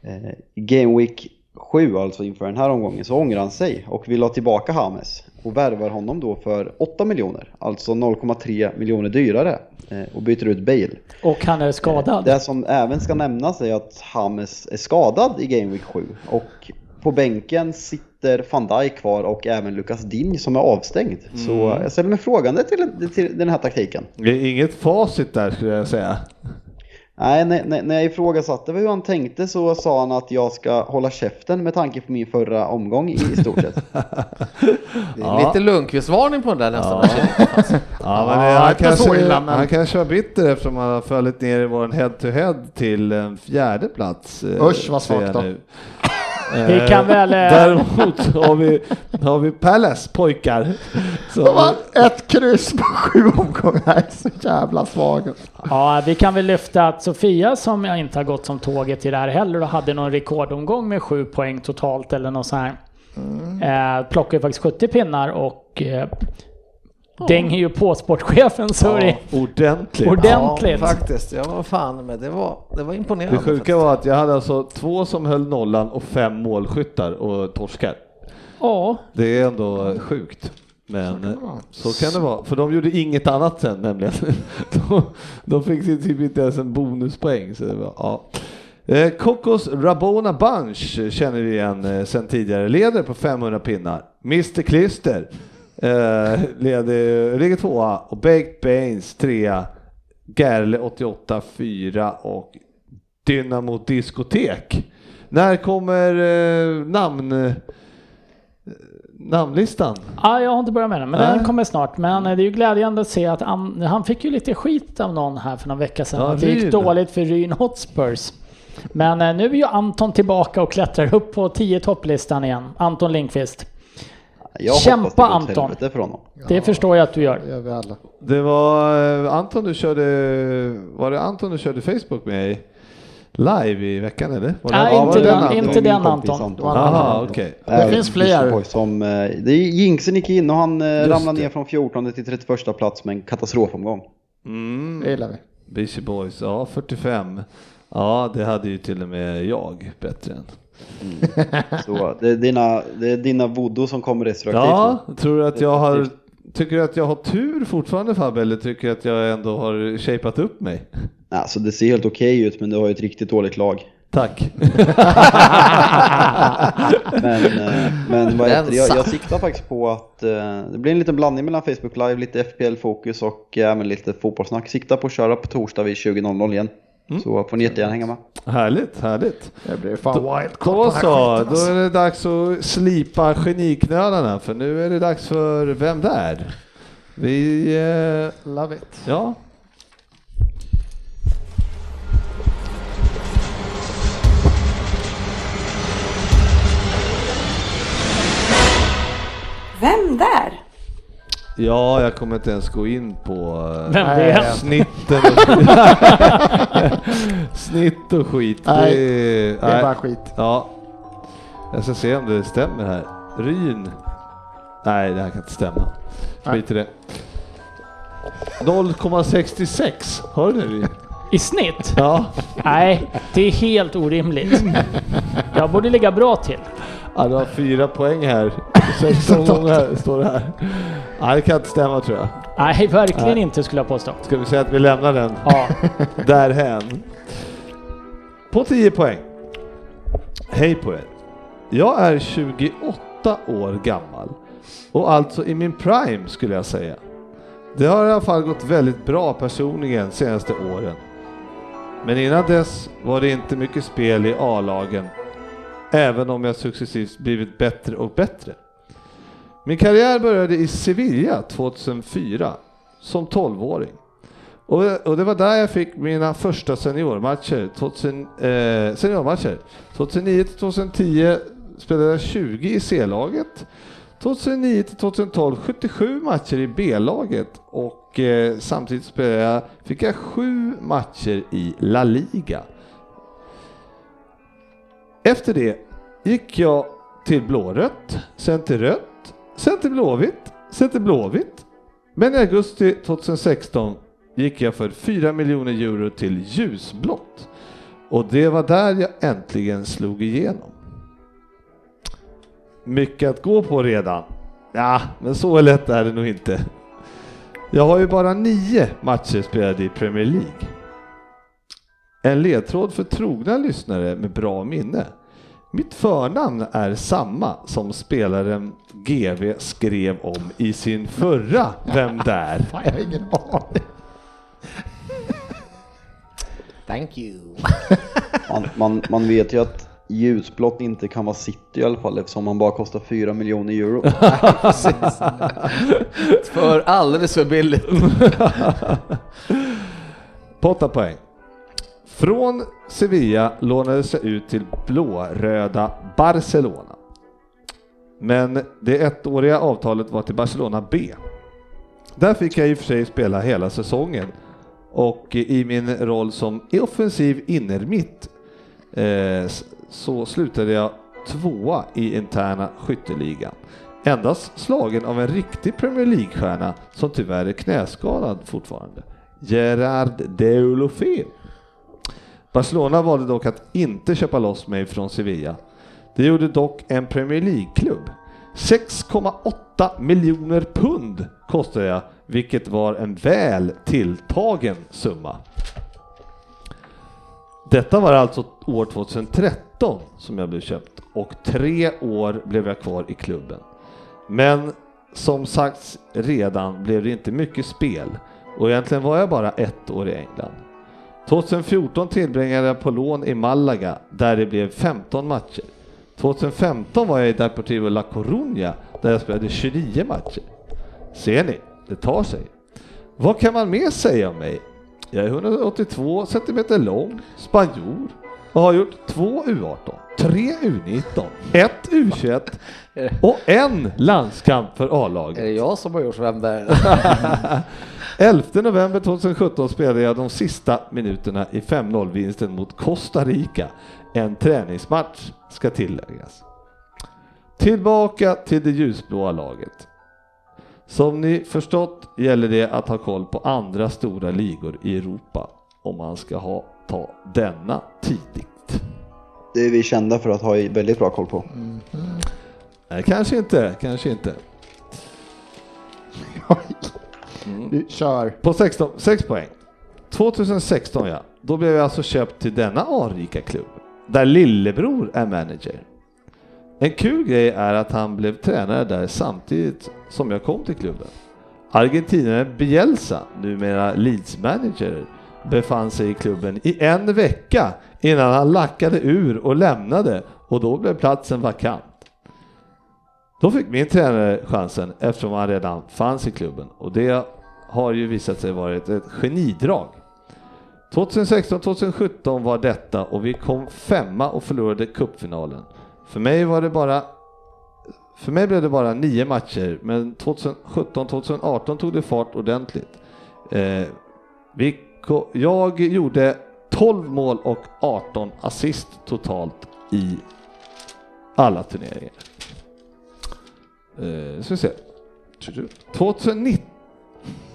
Eh, I Game Week 7, alltså inför den här omgången, så ångrar han sig och vill ha tillbaka James och värvar honom då för 8 miljoner, alltså 0,3 miljoner dyrare eh, och byter ut Bale. Och han är skadad. Det som även ska nämnas är att James är skadad i Game Week 7 och på bänken sitter van Dijk kvar och även Lucas Digne som är avstängd. Så jag ställer mig frågande till, till den här taktiken. Det är inget facit där skulle jag säga. Nej, när, när när jag ifrågasatte hur han tänkte så sa han att jag ska hålla käften med tanke på min förra omgång i, stort sett. Det är Lite Lundqvist-varning på den där nästan. Ja, men Ja, han, kanske, illa, men- han kanske var bitter eftersom han har fallit ner i vår head-to-head till en fjärde plats. eh, Usch, vad svagt då. Vi Eh, kan väl, eh, Däremot har vi, har vi Palace pojkar. Så, Det var ett kryss på sju omgångar. Så jävla svag. Ja, vi kan väl lyfta att Sofia som jag inte har gått som tåget i det här heller och hade någon rekordomgång med sju poäng totalt eller något så här. Eh, plockade ju faktiskt 70 pinnar och eh, dänger ju på sportchefen det ja, ordentligt. ordentligt. Ja, faktiskt. Ja, vad fan, men det var, det var Det imponerande. sjuka var att jag hade alltså två som höll nollan och fem målskyttar och torskar. Ja, Det är ändå sjukt. Men så kan det vara, för de gjorde inget annat sen nämligen. De, de fick typ inte ens en bonuspoäng. Så det var, ja. Eh, Kokos Rabona Bunch känner vi igen eh, sen tidigare, leder på 500 pinnar. Mr Klister eh, leder, ligger tvåa och Baked Baines trea. Gerle 88 fyra och Dynamo Diskotek. När kommer eh, namn namnlistan? Ja, jag har inte börjat med den, men Nej. den kommer snart. Men eh, det är ju glädjande att se att han, han fick ju lite skit av någon här för någon vecka sedan. Ja, att det gick dåligt för Ryn Hotspurs. Men eh, nu är ju Anton tillbaka och klättrar upp på 10 topplistan igen. Anton Lindqvist. Jag Kämpa, det Anton. helvete för honom. Det förstår jag att du gör. Det gör vi alla. Det var eh, Anton du körde, var det Anton du körde Facebook med live i veckan eller? Var det- Nej, ja, var inte det den, Anton? inte den Anton. Anton. Jaha, okej. Det finns fler. Som, eh, det är Jinxen gick in och han eh, ramlade det. ner från 14 till 31 plats med en katastrofomgång. Mm. Det gillar vi. Beastie Boys, ja 45. Ja, det hade ju till och med jag bättre än. Så det är dina, det är dina voodoo som kommer retroaktivt Ja, nu. tror du att jag har Tycker du att jag har tur fortfarande Fabbe eller tycker du att jag ändå har shapat upp mig? Alltså det ser helt okej ut men du har ju ett riktigt dåligt lag. Tack. Men, eh, men vad heter jag, jag siktar faktiskt på att eh, det blir en liten blandning mellan Facebook Live, lite FPL-fokus och eh, även lite fotbollssnack. Siktar på att köra på torsdag vid 20.00 igen. Så får ni jättegärna hänga med. härligt, härligt. Det blir fan Då den här så, då alltså. är det dags att slipa geniknölarna för nu är det dags för Vem där? Vi, eh, Love it. ja. Vem där? Ja, jag kommer inte ens gå in på eh, Vem det är? snitten Snitt och skit. Nej, det, Det är bara skit. Ja. Jag ska se om det stämmer här. Ryn. Nej, det här kan inte stämma. Skit i det. 0,66. Har du det Ryn? I snitt? Ja. Nej, det är helt orimligt. Jag borde ligga bra till. ja, du har fyra poäng här. 16 gånger står det här. Nej, det kan inte stämma tror jag. Nej, verkligen Nej. inte skulle jag påstå. Ska vi säga att vi lämnar den Ja, därhän. På 10 poäng. Hej på er. Jag är 28 år gammal och alltså i min prime skulle jag säga. Det har i alla fall gått väldigt bra personligen senaste åren. Men innan dess var det inte mycket spel i A-lagen, även om jag successivt blivit bättre och bättre. Min karriär började i Sevilla 2004 som 12-åring. Och, och det var där jag fick mina första seniormatcher. 2000, eh, seniormatcher. 2009 till 2010 spelade jag 20 i C-laget. 2009 till 2012 77 matcher i B-laget och eh, samtidigt spelade jag, fick jag sju matcher i La Liga. Efter det gick jag till blårött, sen till rött, sen till blåvitt, sen till blåvitt. Men i augusti 2016 gick jag för 4 miljoner euro till ljusblått. Och det var där jag äntligen slog igenom. Mycket att gå på redan. Ja, men så lätt är det nog inte. Jag har ju bara nio matcher spelade i Premier League. En ledtråd för trogna lyssnare med bra minne. Mitt förnamn är samma som spelaren GV skrev om i sin förra Vem där? Fan, jag har ingen aning. Thank you. Man, man, man vet ju att ljusblått inte kan vara city i alla fall eftersom man bara kostar 4 miljoner euro. För alldeles för billigt. På åtta poäng. Från Sevilla lånades jag ut till blåröda Barcelona. Men det ettåriga avtalet var till Barcelona B. Där fick jag i och för sig spela hela säsongen och i min roll som offensiv innermitt eh, så slutade jag tvåa i interna skytteligan. Endast slagen av en riktig Premier League-stjärna som tyvärr är knäskadad fortfarande. Gerard Deulofeu. Barcelona valde dock att inte köpa loss mig från Sevilla. Det gjorde dock en Premier League-klubb. 6,8 miljoner pund kostade jag, vilket var en väl tilltagen summa. Detta var alltså år 2013 som jag blev köpt och tre år blev jag kvar i klubben. Men som sagts redan blev det inte mycket spel och egentligen var jag bara ett år i England. 2014 tillbringade jag på lån i Malaga där det blev 15 matcher. 2015 var jag i Deportivo La Coruña där jag spelade 29 matcher. Ser ni, det tar sig. Vad kan man mer säga om mig? Jag är 182 cm lång, spanjor och har gjort två U18, tre U19, ett U21 och en landskamp för Är A-laget. det jag som har gjort vem där? 11 november 2017 spelade jag de sista minuterna i 5-0-vinsten mot Costa Rica. En träningsmatch ska tilläggas. Tillbaka till det ljusblåa laget. Som ni förstått gäller det att ha koll på andra stora ligor i Europa om man ska ha, ta denna tidigt. Det är vi kända för att ha väldigt bra koll på. Nej, kanske inte, kanske inte. Vi kör. På 16, 6 poäng. 2016 ja, då blev jag alltså köpt till denna anrika klubb, där lillebror är manager. En kul grej är att han blev tränare där samtidigt som jag kom till klubben. Argentinaren Bielsa, numera Leeds manager, befann sig i klubben i en vecka innan han lackade ur och lämnade och då blev platsen vakant. Då fick min tränare chansen eftersom han redan fanns i klubben och det har ju visat sig vara ett, genidrag. 2016-2017 var detta och vi kom femma och förlorade cupfinalen. För mig var det bara för mig blev det bara nio matcher, men 2017-2018 tog det fart ordentligt. Eh, vi, jag gjorde 12 mål och 18 assist totalt i alla turneringar. Eh, ska vi se.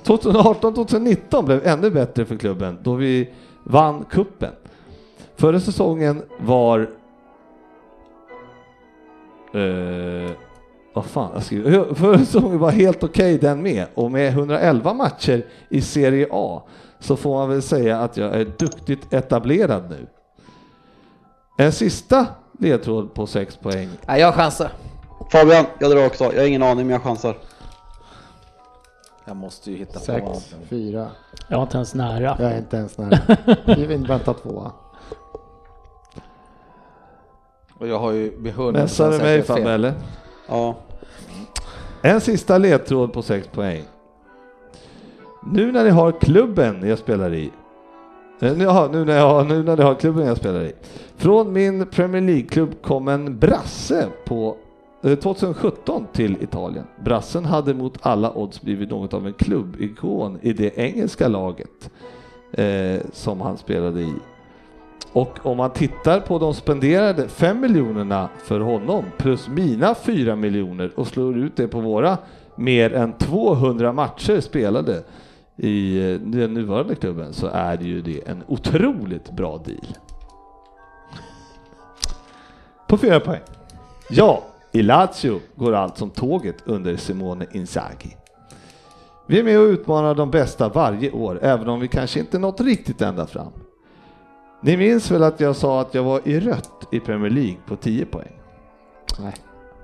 2018-2019 blev ännu bättre för klubben då vi vann kuppen. Förra säsongen var Eh, vad fan, jag skriver. Förra säsongen var helt okej okay den med och med 111 matcher i Serie A så får man väl säga att jag är duktigt etablerad nu. En sista ledtråd på 6 poäng. Jag chansar. Fabian, jag drar också. Jag har ingen aning men jag chansar. Jag måste ju hitta Sex, på fyra. Jag var inte ens nära. Jag är inte ens nära. Vi inväntar tvåa. Och jag har ju med Mässar du mig Fabbe eller? Ja. En sista ledtråd på 6 poäng. Nu när ni har klubben jag spelar i. Eh, Jaha, nu när, jag, nu när ni har klubben jag spelar i. Från min Premier League-klubb kom en brasse på 2017 till Italien. Brassen hade mot alla odds blivit något av en klubbikon i det engelska laget eh, som han spelade i. Och om man tittar på de spenderade 5 miljonerna för honom plus mina 4 miljoner och slår ut det på våra mer än 200 matcher spelade i eh, den nuvarande klubben så är det ju det en otroligt bra deal. På fyra poäng. Ja, i Lazio går allt som tåget under Simone Inzaghi. Vi är med och utmanar de bästa varje år, även om vi kanske inte nått riktigt ända fram. Ni minns väl att jag sa att jag var i rött i Premier League på 10 poäng? Nej.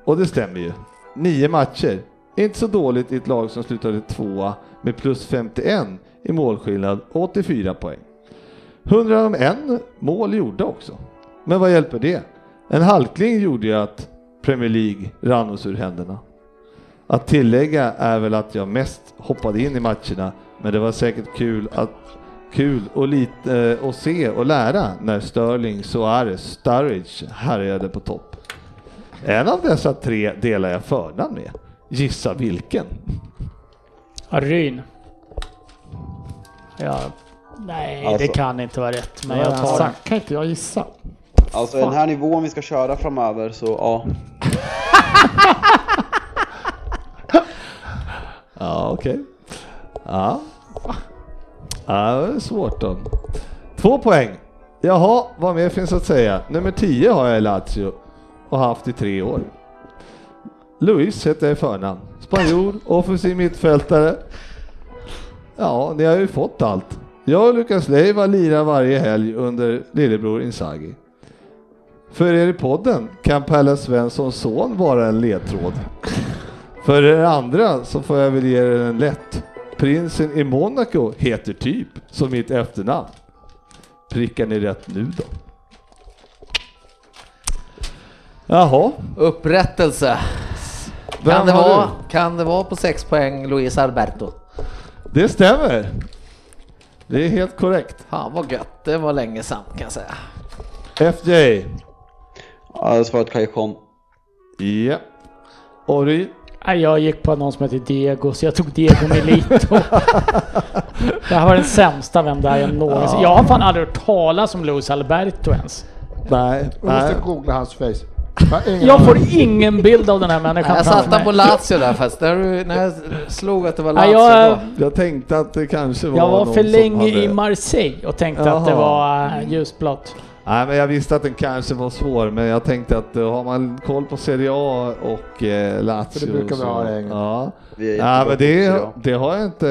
Och det stämmer ju. Nio matcher. Inte så dåligt i ett lag som slutade tvåa med plus 51 i målskillnad och 84 poäng. 101 mål gjorda också. Men vad hjälper det? En halkling gjorde ju att Premier League rann oss ur händerna. Att tillägga är väl att jag mest hoppade in i matcherna, men det var säkert kul att kul och lite att se och lära när Sterling, Suarez, Sturridge härjade på topp. En av dessa tre delar jag förnamn med. Gissa vilken? Ryn. Ja, nej, Alltså. det kan inte vara rätt, men Jag tar den. kan inte jag gissa? Alltså den här nivån vi ska köra framöver så ja. Ja, okej. Ja. ja, det är svårt då. Två poäng. Jaha, vad mer finns att säga? Nummer 10 har jag i Lazio och haft i tre år. Luis heter jag i förnamn. Spanjor, offensiv mittfältare. Ja, ni har ju fått allt. Jag och Lukas Leiva lirar varje helg under lillebror Inzaghi. För er i podden kan Pelle Svenssons son vara en ledtråd. För er andra så får jag väl ge er en lätt. Prinsen i Monaco heter typ som mitt efternamn. Prickar ni rätt nu då? Jaha, Upprättelse. vem Kan det, vara, kan det vara på 6 poäng Luis Alberto? Det stämmer. Det är helt korrekt. Fan vad gött, det var länge sedan kan jag säga. Ja, har svarat Callejon. Ja. Ori. Nej, Jag gick på någon som heter Diego, så jag tog Diego Milito. det här var den sämsta Vem där jag någonsin... Jag har fan aldrig hört talas om Luis Alberto ens. Nej, Jag måste googla hans face. Jag får ingen bild av den här människan Jag satte på Lazio där fast när, du, när jag slog att det var Lazio jag- då. Jag tänkte att det kanske var Jag var för länge hade... i Marseille och tänkte att det Jaha. var äh, ljusblått. Nej, men jag visste att den kanske var svår, men jag tänkte att uh, har man koll på Serie A och uh, Lazio För det brukar vi ha i. Ja, Vi ja men det, det har jag inte.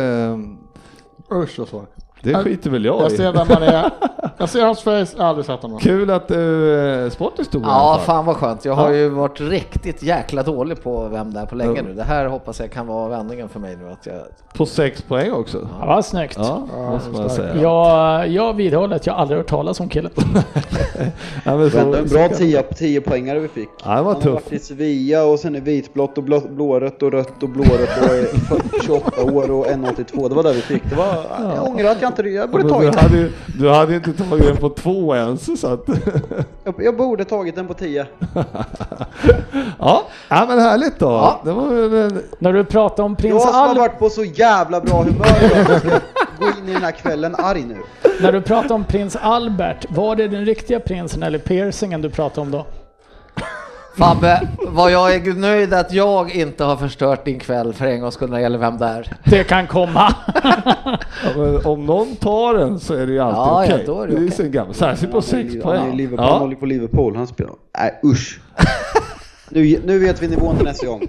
Usch vad svårt. Det skiter väl jag, Jag i. ser vem han är. Jag ser hans face, jag har aldrig sett honom. Kul att du uh, sportis i alla Ja, fan vad skönt. Jag har Ja. ju varit riktigt jäkla dålig på vem det är på länge nu. Det här hoppas jag kan vara vändningen för mig nu. Att jag... På sex poäng också. Ja, vad snyggt. Ja, måste man säga. Jag, jag vidhåller att jag aldrig hört talas om killen. Ja, men så- Det var en bra 10 10 poängare vi fick. Ja, det var Han har tufft. varit i Sevilla och sen är vitblått och blå, blårött och rött och blårött och är 28 år och 1,82. Det var det vi fick. Det var, jag ångrar att jag inte jag borde du, tagit den. hade, du hade inte tagit den på två ens så att... Jag, jag borde tagit den på 10. ja, ja, men härligt då. Ja. Det var en... När du pratar om Jag prins som har Albert, varit på så jävla bra humör idag ska gå in i den här kvällen arg nu. när du pratar om prins Albert, var det den riktiga prinsen eller piercingen du pratade om då? Fabbe, vad jag är nöjd att jag inte har förstört din kväll för en gångs skull när det gäller vem det är. Det kan komma. Ja, om någon tar den så är det ju alltid Ja, ja, okej. då är det det är okej. så gammalt. Särskilt på sex Han poäng. Liverpool, han Ja. håller på Liverpool. Han spelar... Nej usch. Nu, nu vet vi nivån till nästa gång.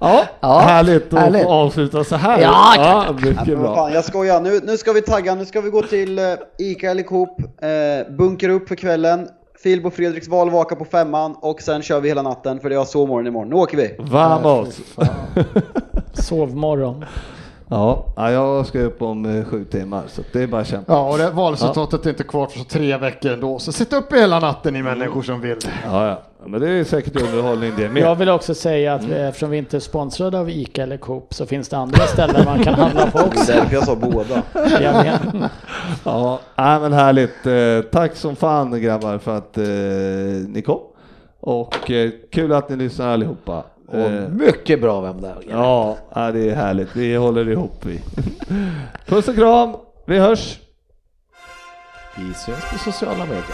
Ja, Ja, härligt att härligt. avsluta så här. Ja, ja mycket bra. fan, jag skojar. Nu, nu ska vi tagga. Nu ska vi gå till uh, Ica eller Coop. Uh, bunkra upp för kvällen. Filip och Fredriks valvaka på femman och sen kör vi hela natten för det har sovmorgon imorgon. Nu åker vi! Vamos! Sovmorgon. Ja, ja, jag ska upp om eh, sju timmar så det är bara att kämpa. Ja, och det, valresultatet är inte kvar för så tre veckor ändå. Så sitt upp hela natten ni människor som vill. Ja, ja. Men det är säkert underhållning det med. Jag vill också säga att vi, eftersom vi inte är sponsrade av ICA eller Coop så finns det andra ställen man kan handla på Det är också. därför jag sa båda. Jag. Ja, nej, men härligt. Eh, tack som fan grabbar för att eh, ni kom. Och eh, kul att ni lyssnar allihopa. Och Eh, mycket bra vem det är. ja, ja, det är härligt. Vi håller ihop vi. Puss och kram. Vi hörs. Vi syns på sociala medier.